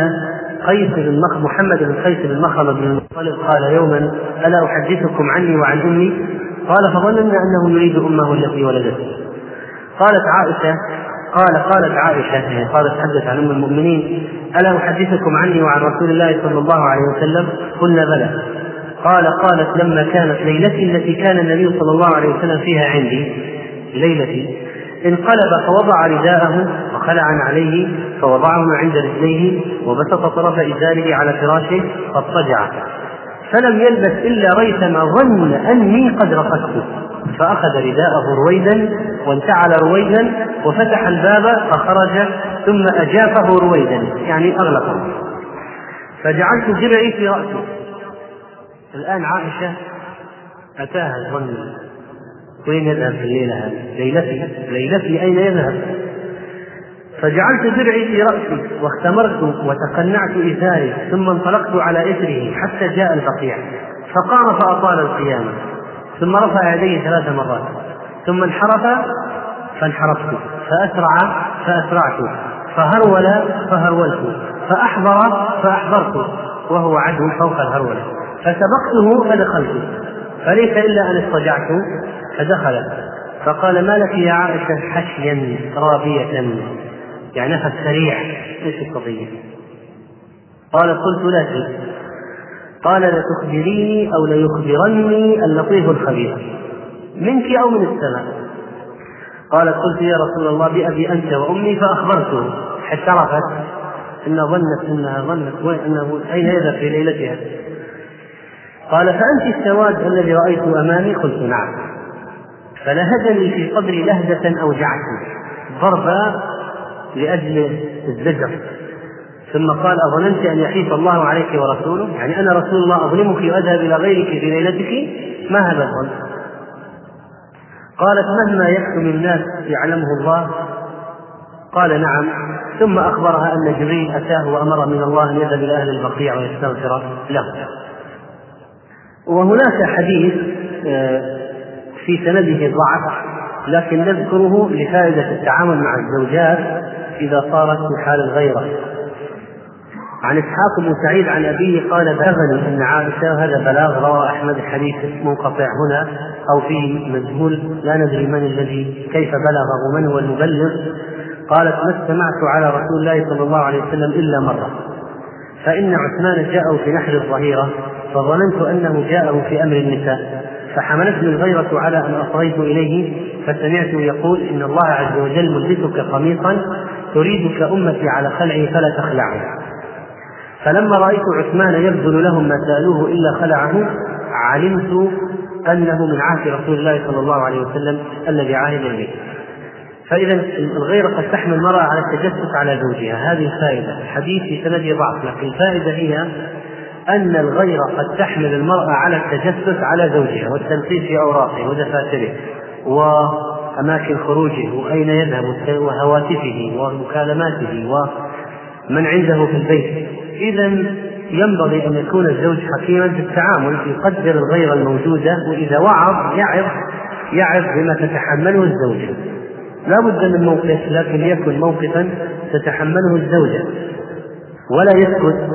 قيس بن مخ محمد بن قيس بن مخرم بن المطلب قال يوما ألا أحدثكم عني وعن أمي؟ قال فظننا أنه يريد أمه التي ولدته قالت عائشة قال قالت عائشة يعني قالت تحدث عن أم المؤمنين ألا أحدثكم عني وعن رسول الله صلى الله عليه وسلم؟ قلنا بلى. قال قالت لما كانت ليلتي التي كان النبي صلى الله عليه وسلم فيها عندي ليلتي انقلب فوضع رداءه وخلع عليه فوضعه عند رجليه وبسط طرف إزاره على فراشه فاضطجع فلم يلبث إلا ريثما ظن أني قد رقدت فأخذ رداءه رويدا وانتعل رويدا وفتح الباب فخرج ثم أجافه رويدا. يعني أغلقه. فجعلت درعي في رأسي. الآن عائشة أتاها الظن. وين يذهب في الليلة هذه؟ ليلتي. ليلتي أين يذهب؟ فجعلت درعي في رأسي واختمرت وتقنعت إزاري ثم انطلقت على إثره حتى جاء البقيع. فقام فأطال القيامة. ثم رفع يديه ثلاث مرات. ثم انحرف فانحرفت. فأسرع فأسرعت. فهرول فهرولت. فأحضر فأحضرت. وهو عدو فوق الهرولة. فسبقته فدخلت. فليس إلا أن اضطجعت فدخل فقال ما لك يا عائشة حشيا رابية؟ يعني نفس سريع إيش القضية؟ قال قلت شيء. قال لتخبريني أو ليخبرني اللطيف الخبير. منك أو من السماء. قالت قلت يا رسول الله بأبي أنت وأمي فأخبرته. حتى عرفت أن ظنت أنها ظنت أنه أين يذهب في ليلتها؟ قال فأنت السواد الذي رأيت أمامي؟ قلت نعم. فلهدني في صدري لهجة أوجعتني. ضربا لأجل الزجر. ثم قال أظننت أن يحيف الله عليك ورسوله؟ يعني أنا رسول الله أظلمك وأذهب إلى غيرك في ليلتك؟ ما هذا الظن؟ قالت مهما يكتم الناس يعلمه الله. قال نعم. ثم أخبرها أن جبريل أتاه وأمر من الله أن يذهب إلى أهل البقيع ويستغفر له. وهناك حديث آه، في سنده ضعف لكن نذكره لفائدة التعامل مع الزوجات إذا صارت في حال الغيرة. عن إسحاق بن سعيد عن أبيه قال بلغني أن عائشة هذا بلاغ روى أحمد الحديث منقطع هنا أو فيه مجهول لا ندري من الذي كيف بلغه من هو المبلغ؟ قالت ما استمعت على رسول الله صلى الله عليه وسلم إلا مرة. فإن عثمان جاءه في نحر الظهيرة فظننت أنه جاءه في أمر النساء. فحملتني الغيرة على أن أصغيت إليه فسمعته يقول إن الله عز وجل ملبسك قميصا تريدك أمتي على خلعه فلا تخلعه فلما رأيت عثمان يبذل لهم ما سألوه إلا خلعه علمت أنه من عهد رسول الله صلى الله عليه وسلم الذي عاهد به. فإذا الغيرة قد تحمل المرأة على التجسس على زوجها. هذه الفائدة الحديث في سنده ضعف لكن الفائدة هي أن الغيرة قد تحمل المرأة على التجسس على زوجها والتنقيب في أوراقه ودفاتره وأماكن خروجه وأين يذهب وهواتفه ومكالماته ومن عنده في البيت. إذا ينبغي أن يكون الزوج حكيما في التعامل يقدر الغيرة الموجودة وإذا وعظ يعظ يعظ بما تتحمله الزوجة. لا بد من موقف لكن يكن موقفا تتحمله الزوجة. ولا يسكت.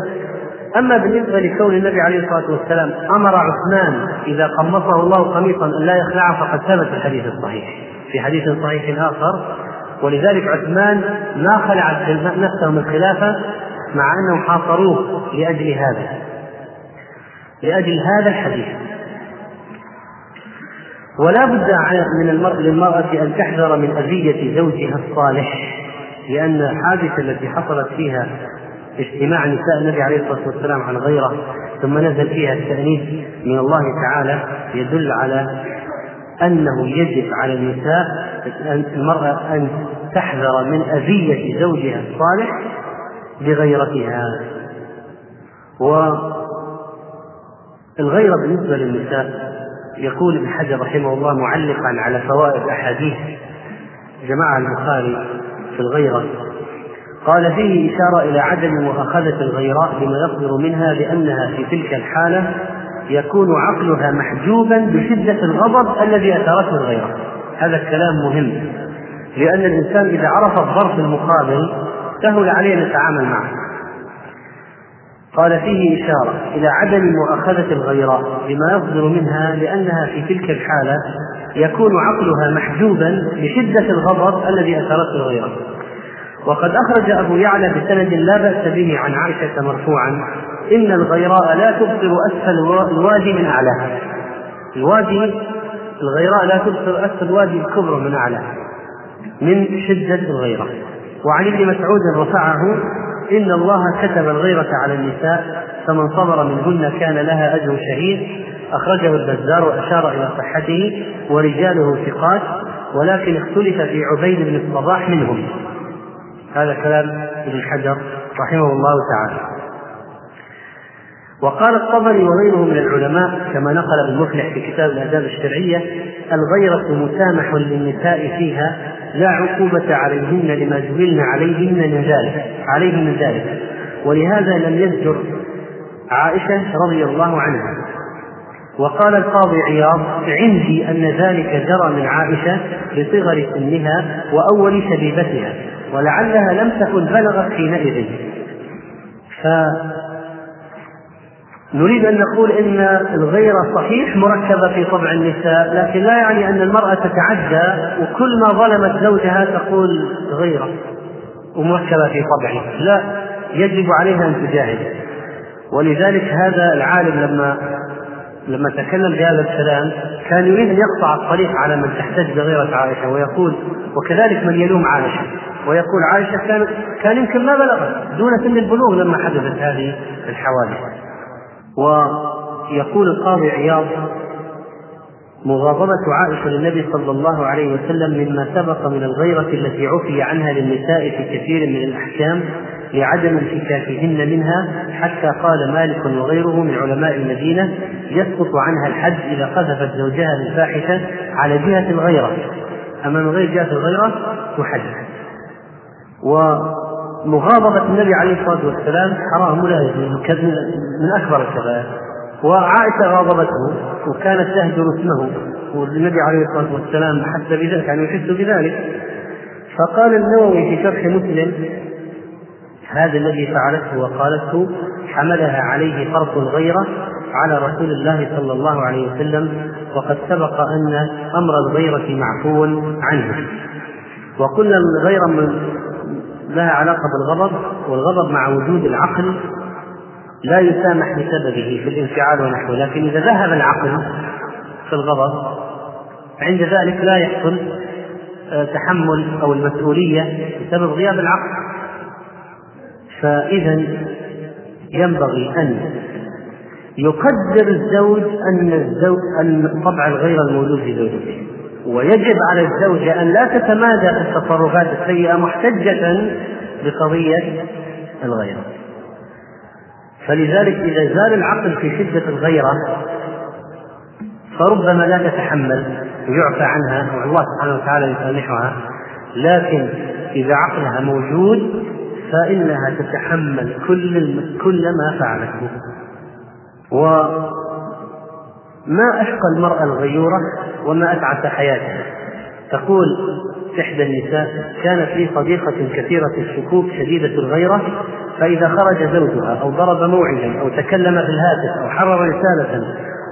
أما بالنسبة لكون النبي عليه الصلاة والسلام أمر عثمان إذا قمصه الله قميصا أن لا يخلعه فقد ثبت الحديث الصحيح. في حديث صحيح آخر ولذلك عثمان ما خلع نفسه من الخلافة مع أنهم حاصروه لأجل هذا لأجل هذا الحديث. ولا بد من المرء للمرأة أن تحذر من أذية زوجها الصالح لأن الحادثة التي حصلت فيها اجتماع نساء النبي عليه الصلاة والسلام عن غيره ثم نزل فيها التأنيث من الله تعالى يدل على أنه يجب على النساء المرأة أن تحذر من أذية زوجها الصالح بغيرتها. والغيرة بالنسبة للنساء يقول ابن حجر رحمه الله معلقا على فوائد أحاديث جماعة البخاري في الغيرة. قال فيه إشارة إلى عدم مؤاخذة الغيراء لما يصدر منها لأنها في تلك الحالة يكون عقلها محجوبا بشدة الغضب الذي أثارته الغيرة هذا الكلام مهم لأن الإنسان إذا عرف الظرف المقابل سهل عليه أن يتعامل معه. قال فيه إشارة إلى عدم مؤاخذة الغيراء بما يصدر منها لأنها في تلك الحالة يكون عقلها محجوبا بشدة الغضب الذي أثرته الغيرة وقد أخرج أبو يعلى بسند لا بأس به عن عائشة مرفوعا إن الغيراء لا تبصر أسفل الوادي من أعلاه الوادي الغيراء لا تبصر أسفل الوادي الكبرى من أعلاه من شدة الغيرة وعن ابن مسعود رفعه إن الله كتب الغيرة على النساء فمن صبر منهن كان لها أجر شهيد. أخرجه البزار وأشار إلى صحته ورجاله ثقات ولكن اختلف في عبيد بن الصباح منهم. هذا كلام ابن حجر رحمه الله تعالى. وقال الطبري وغيره من العلماء كما نقل ابن مفلح في كتاب الآداب الشرعية الغيرة مسامح للنساء فيها لا عقوبة عليهن لما جبلن عليهن من ذلك عليهن من ذلك. ولهذا لم يزجر عائشة رضي الله عنها. وقال القاضي عياض عندي أن ذلك جرى من عائشة لصغر سنها وأول شبيبتها ولعلها لم تكن بلغت حينئذ. ف نريد أن نقول إن الغيرة صحيح مركبة في طبع النساء لكن لا يعني أن المرأة تتعدى وكل ما ظلمت زوجها تقول غيرة ومركبة في طبعه لا يجب عليها أن تجاهد. ولذلك هذا العالم لما لما تكلم بهذا الكلام كان يريد أن يقطع الطريق على من تحتج بغيرة عائشة ويقول وكذلك من يلوم عائشة. ويقول عائشة كان كان يمكن ما بلغت دون سن البلوغ لما حدثت هذه الحوادث. ويقول القاضي عياض مغاضبة عائشة للنبي صلى الله عليه وسلم مما سبق من الغيرة التي عفي عنها للنساء في كثير من الأحكام لعدم انفكاكهن منها حتى قال مالك وغيره من علماء المدينة يسقط عنها الحد إذا قذفت زوجها بالفاحشة على جهة الغيرة. أما من غير جهة الغيرة تحد ومغاضبة النبي عليه الصلاة والسلام حرام ولا من أكبر الكبائر. وعائشة غاضبته وكانت تهجر اسمه والنبي عليه الصلاة والسلام حس بذلك يعني يحس بذلك. فقال النووي في شرح مسلم هذا الذي فعلته وقالته حملها عليه فرط الغيرة على رسول الله صلى الله عليه وسلم وقد سبق أن أمر الغيرة معفو عنه. وقلنا الغيرة من لها علاقة بالغضب والغضب مع وجود العقل لا يسامح بسببه في الانفعال ونحوه لكن إذا ذهب العقل في الغضب عند ذلك لا يحصل آه، تحمل أو المسؤولية بسبب غياب العقل. فإذا ينبغي أن يقدر الزوج أن الزوج أن طبع الغير الموجود في زوجته. ويجب على الزوجة أن لا تتمادى في التصرفات السيئة محتجة بقضية الغيرة. فلذلك إذا زال العقل في شدة الغيرة فربما لا تتحمل ويعفى عنها والله سبحانه وتعالى يسامحها لكن إذا عقلها موجود فإنها تتحمل كل كل ما فعلته. وما أشقى المرأة الغيورة وما أتعس حياتها؟ تقول إحدى النساء كانت لي صديقة كثيرة الشكوك شديدة الغيرة فإذا خرج زوجها أو ضرب موعدا أو تكلم في الهاتف أو حرر رسالة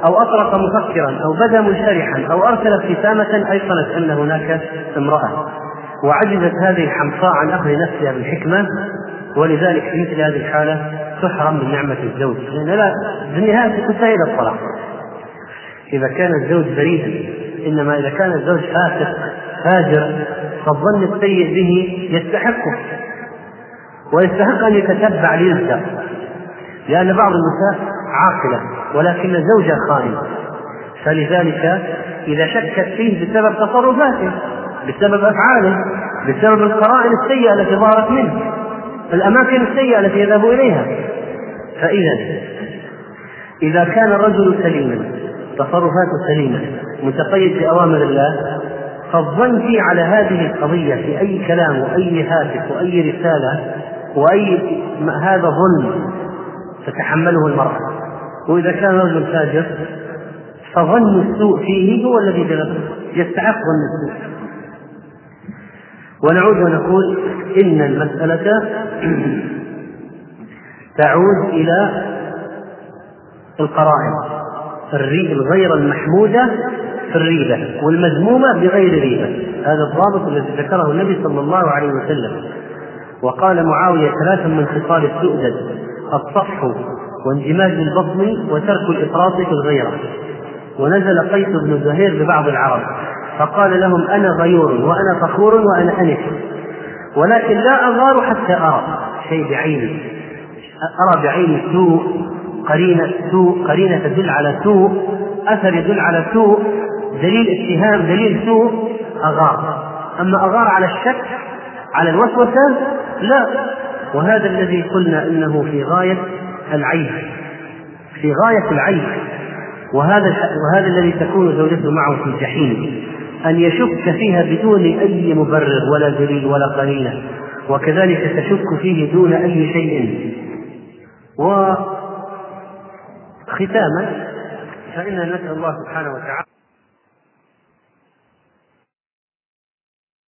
أو أطرق مفكرا أو بدا منشرحا أو أرسل ابتسامة أيقنت أن هناك امرأة. وعجزت هذه الحمقاء عن أخذ نفسها بالحكمة ولذلك في مثل هذه الحالة تحرم من نعمة الزوج. لأن لا في النهاية تنتهي إلى الطلاق إذا كان الزوج بريئا إنما إذا كان الزوج فاسق فاجر فالظن السيء به يستحقه ويستحق أن يتتبع ليزدر لأن بعض النساء عاقلة ولكن زوجها خائن فلذلك إذا شكت فيه بسبب تصرفاته بسبب أفعاله بسبب القرائن السيئة التي ظهرت منه الأماكن السيئة التي يذهب إليها. فإذا إذا كان الرجل سليما تصرفاته سليمة متقيد بأوامر الله فالظن على هذه القضية في أي كلام وأي هاتف وأي رسالة وأي هذا ظلم تتحمله المرأة. وإذا كان رجل فاجر فظن السوء فيه هو الذي جلبه يستحق ظن السوء. ونعود ونقول إن المسألة <clears throat> تعود إلى القرائن. الغير المحمودة في الريبة والمذمومة بغير ريبة. هذا الضابط الذي ذكره النبي صلى الله عليه وسلم. وقال معاوية ثلاثا من خصال السؤدد الصفح واندماج البطن وترك الإفراط في الغيرة. ونزل قيس بن زهير ببعض العرب فقال لهم أنا غيور وأنا فخور وأنا أنف ولكن لا أغار حتى أرى. شيء بعيني أرى بعيني سوء قرينة سوء قرينة تدل على سوء أثر يدل على سوء دليل اتهام دليل سوء أغار. أما أغار على الشك على الوسوسة لا. وهذا الذي قلنا إنه في غاية العيب في غاية العيب وهذا وهذا الذي تكون زوجته معه في الجحيم أن يشك فيها بدون أي مبرر ولا دليل ولا قرينة. وكذلك تشك فيه دون أي شيء. وختاما فإننا نسأل الله سبحانه وتعالى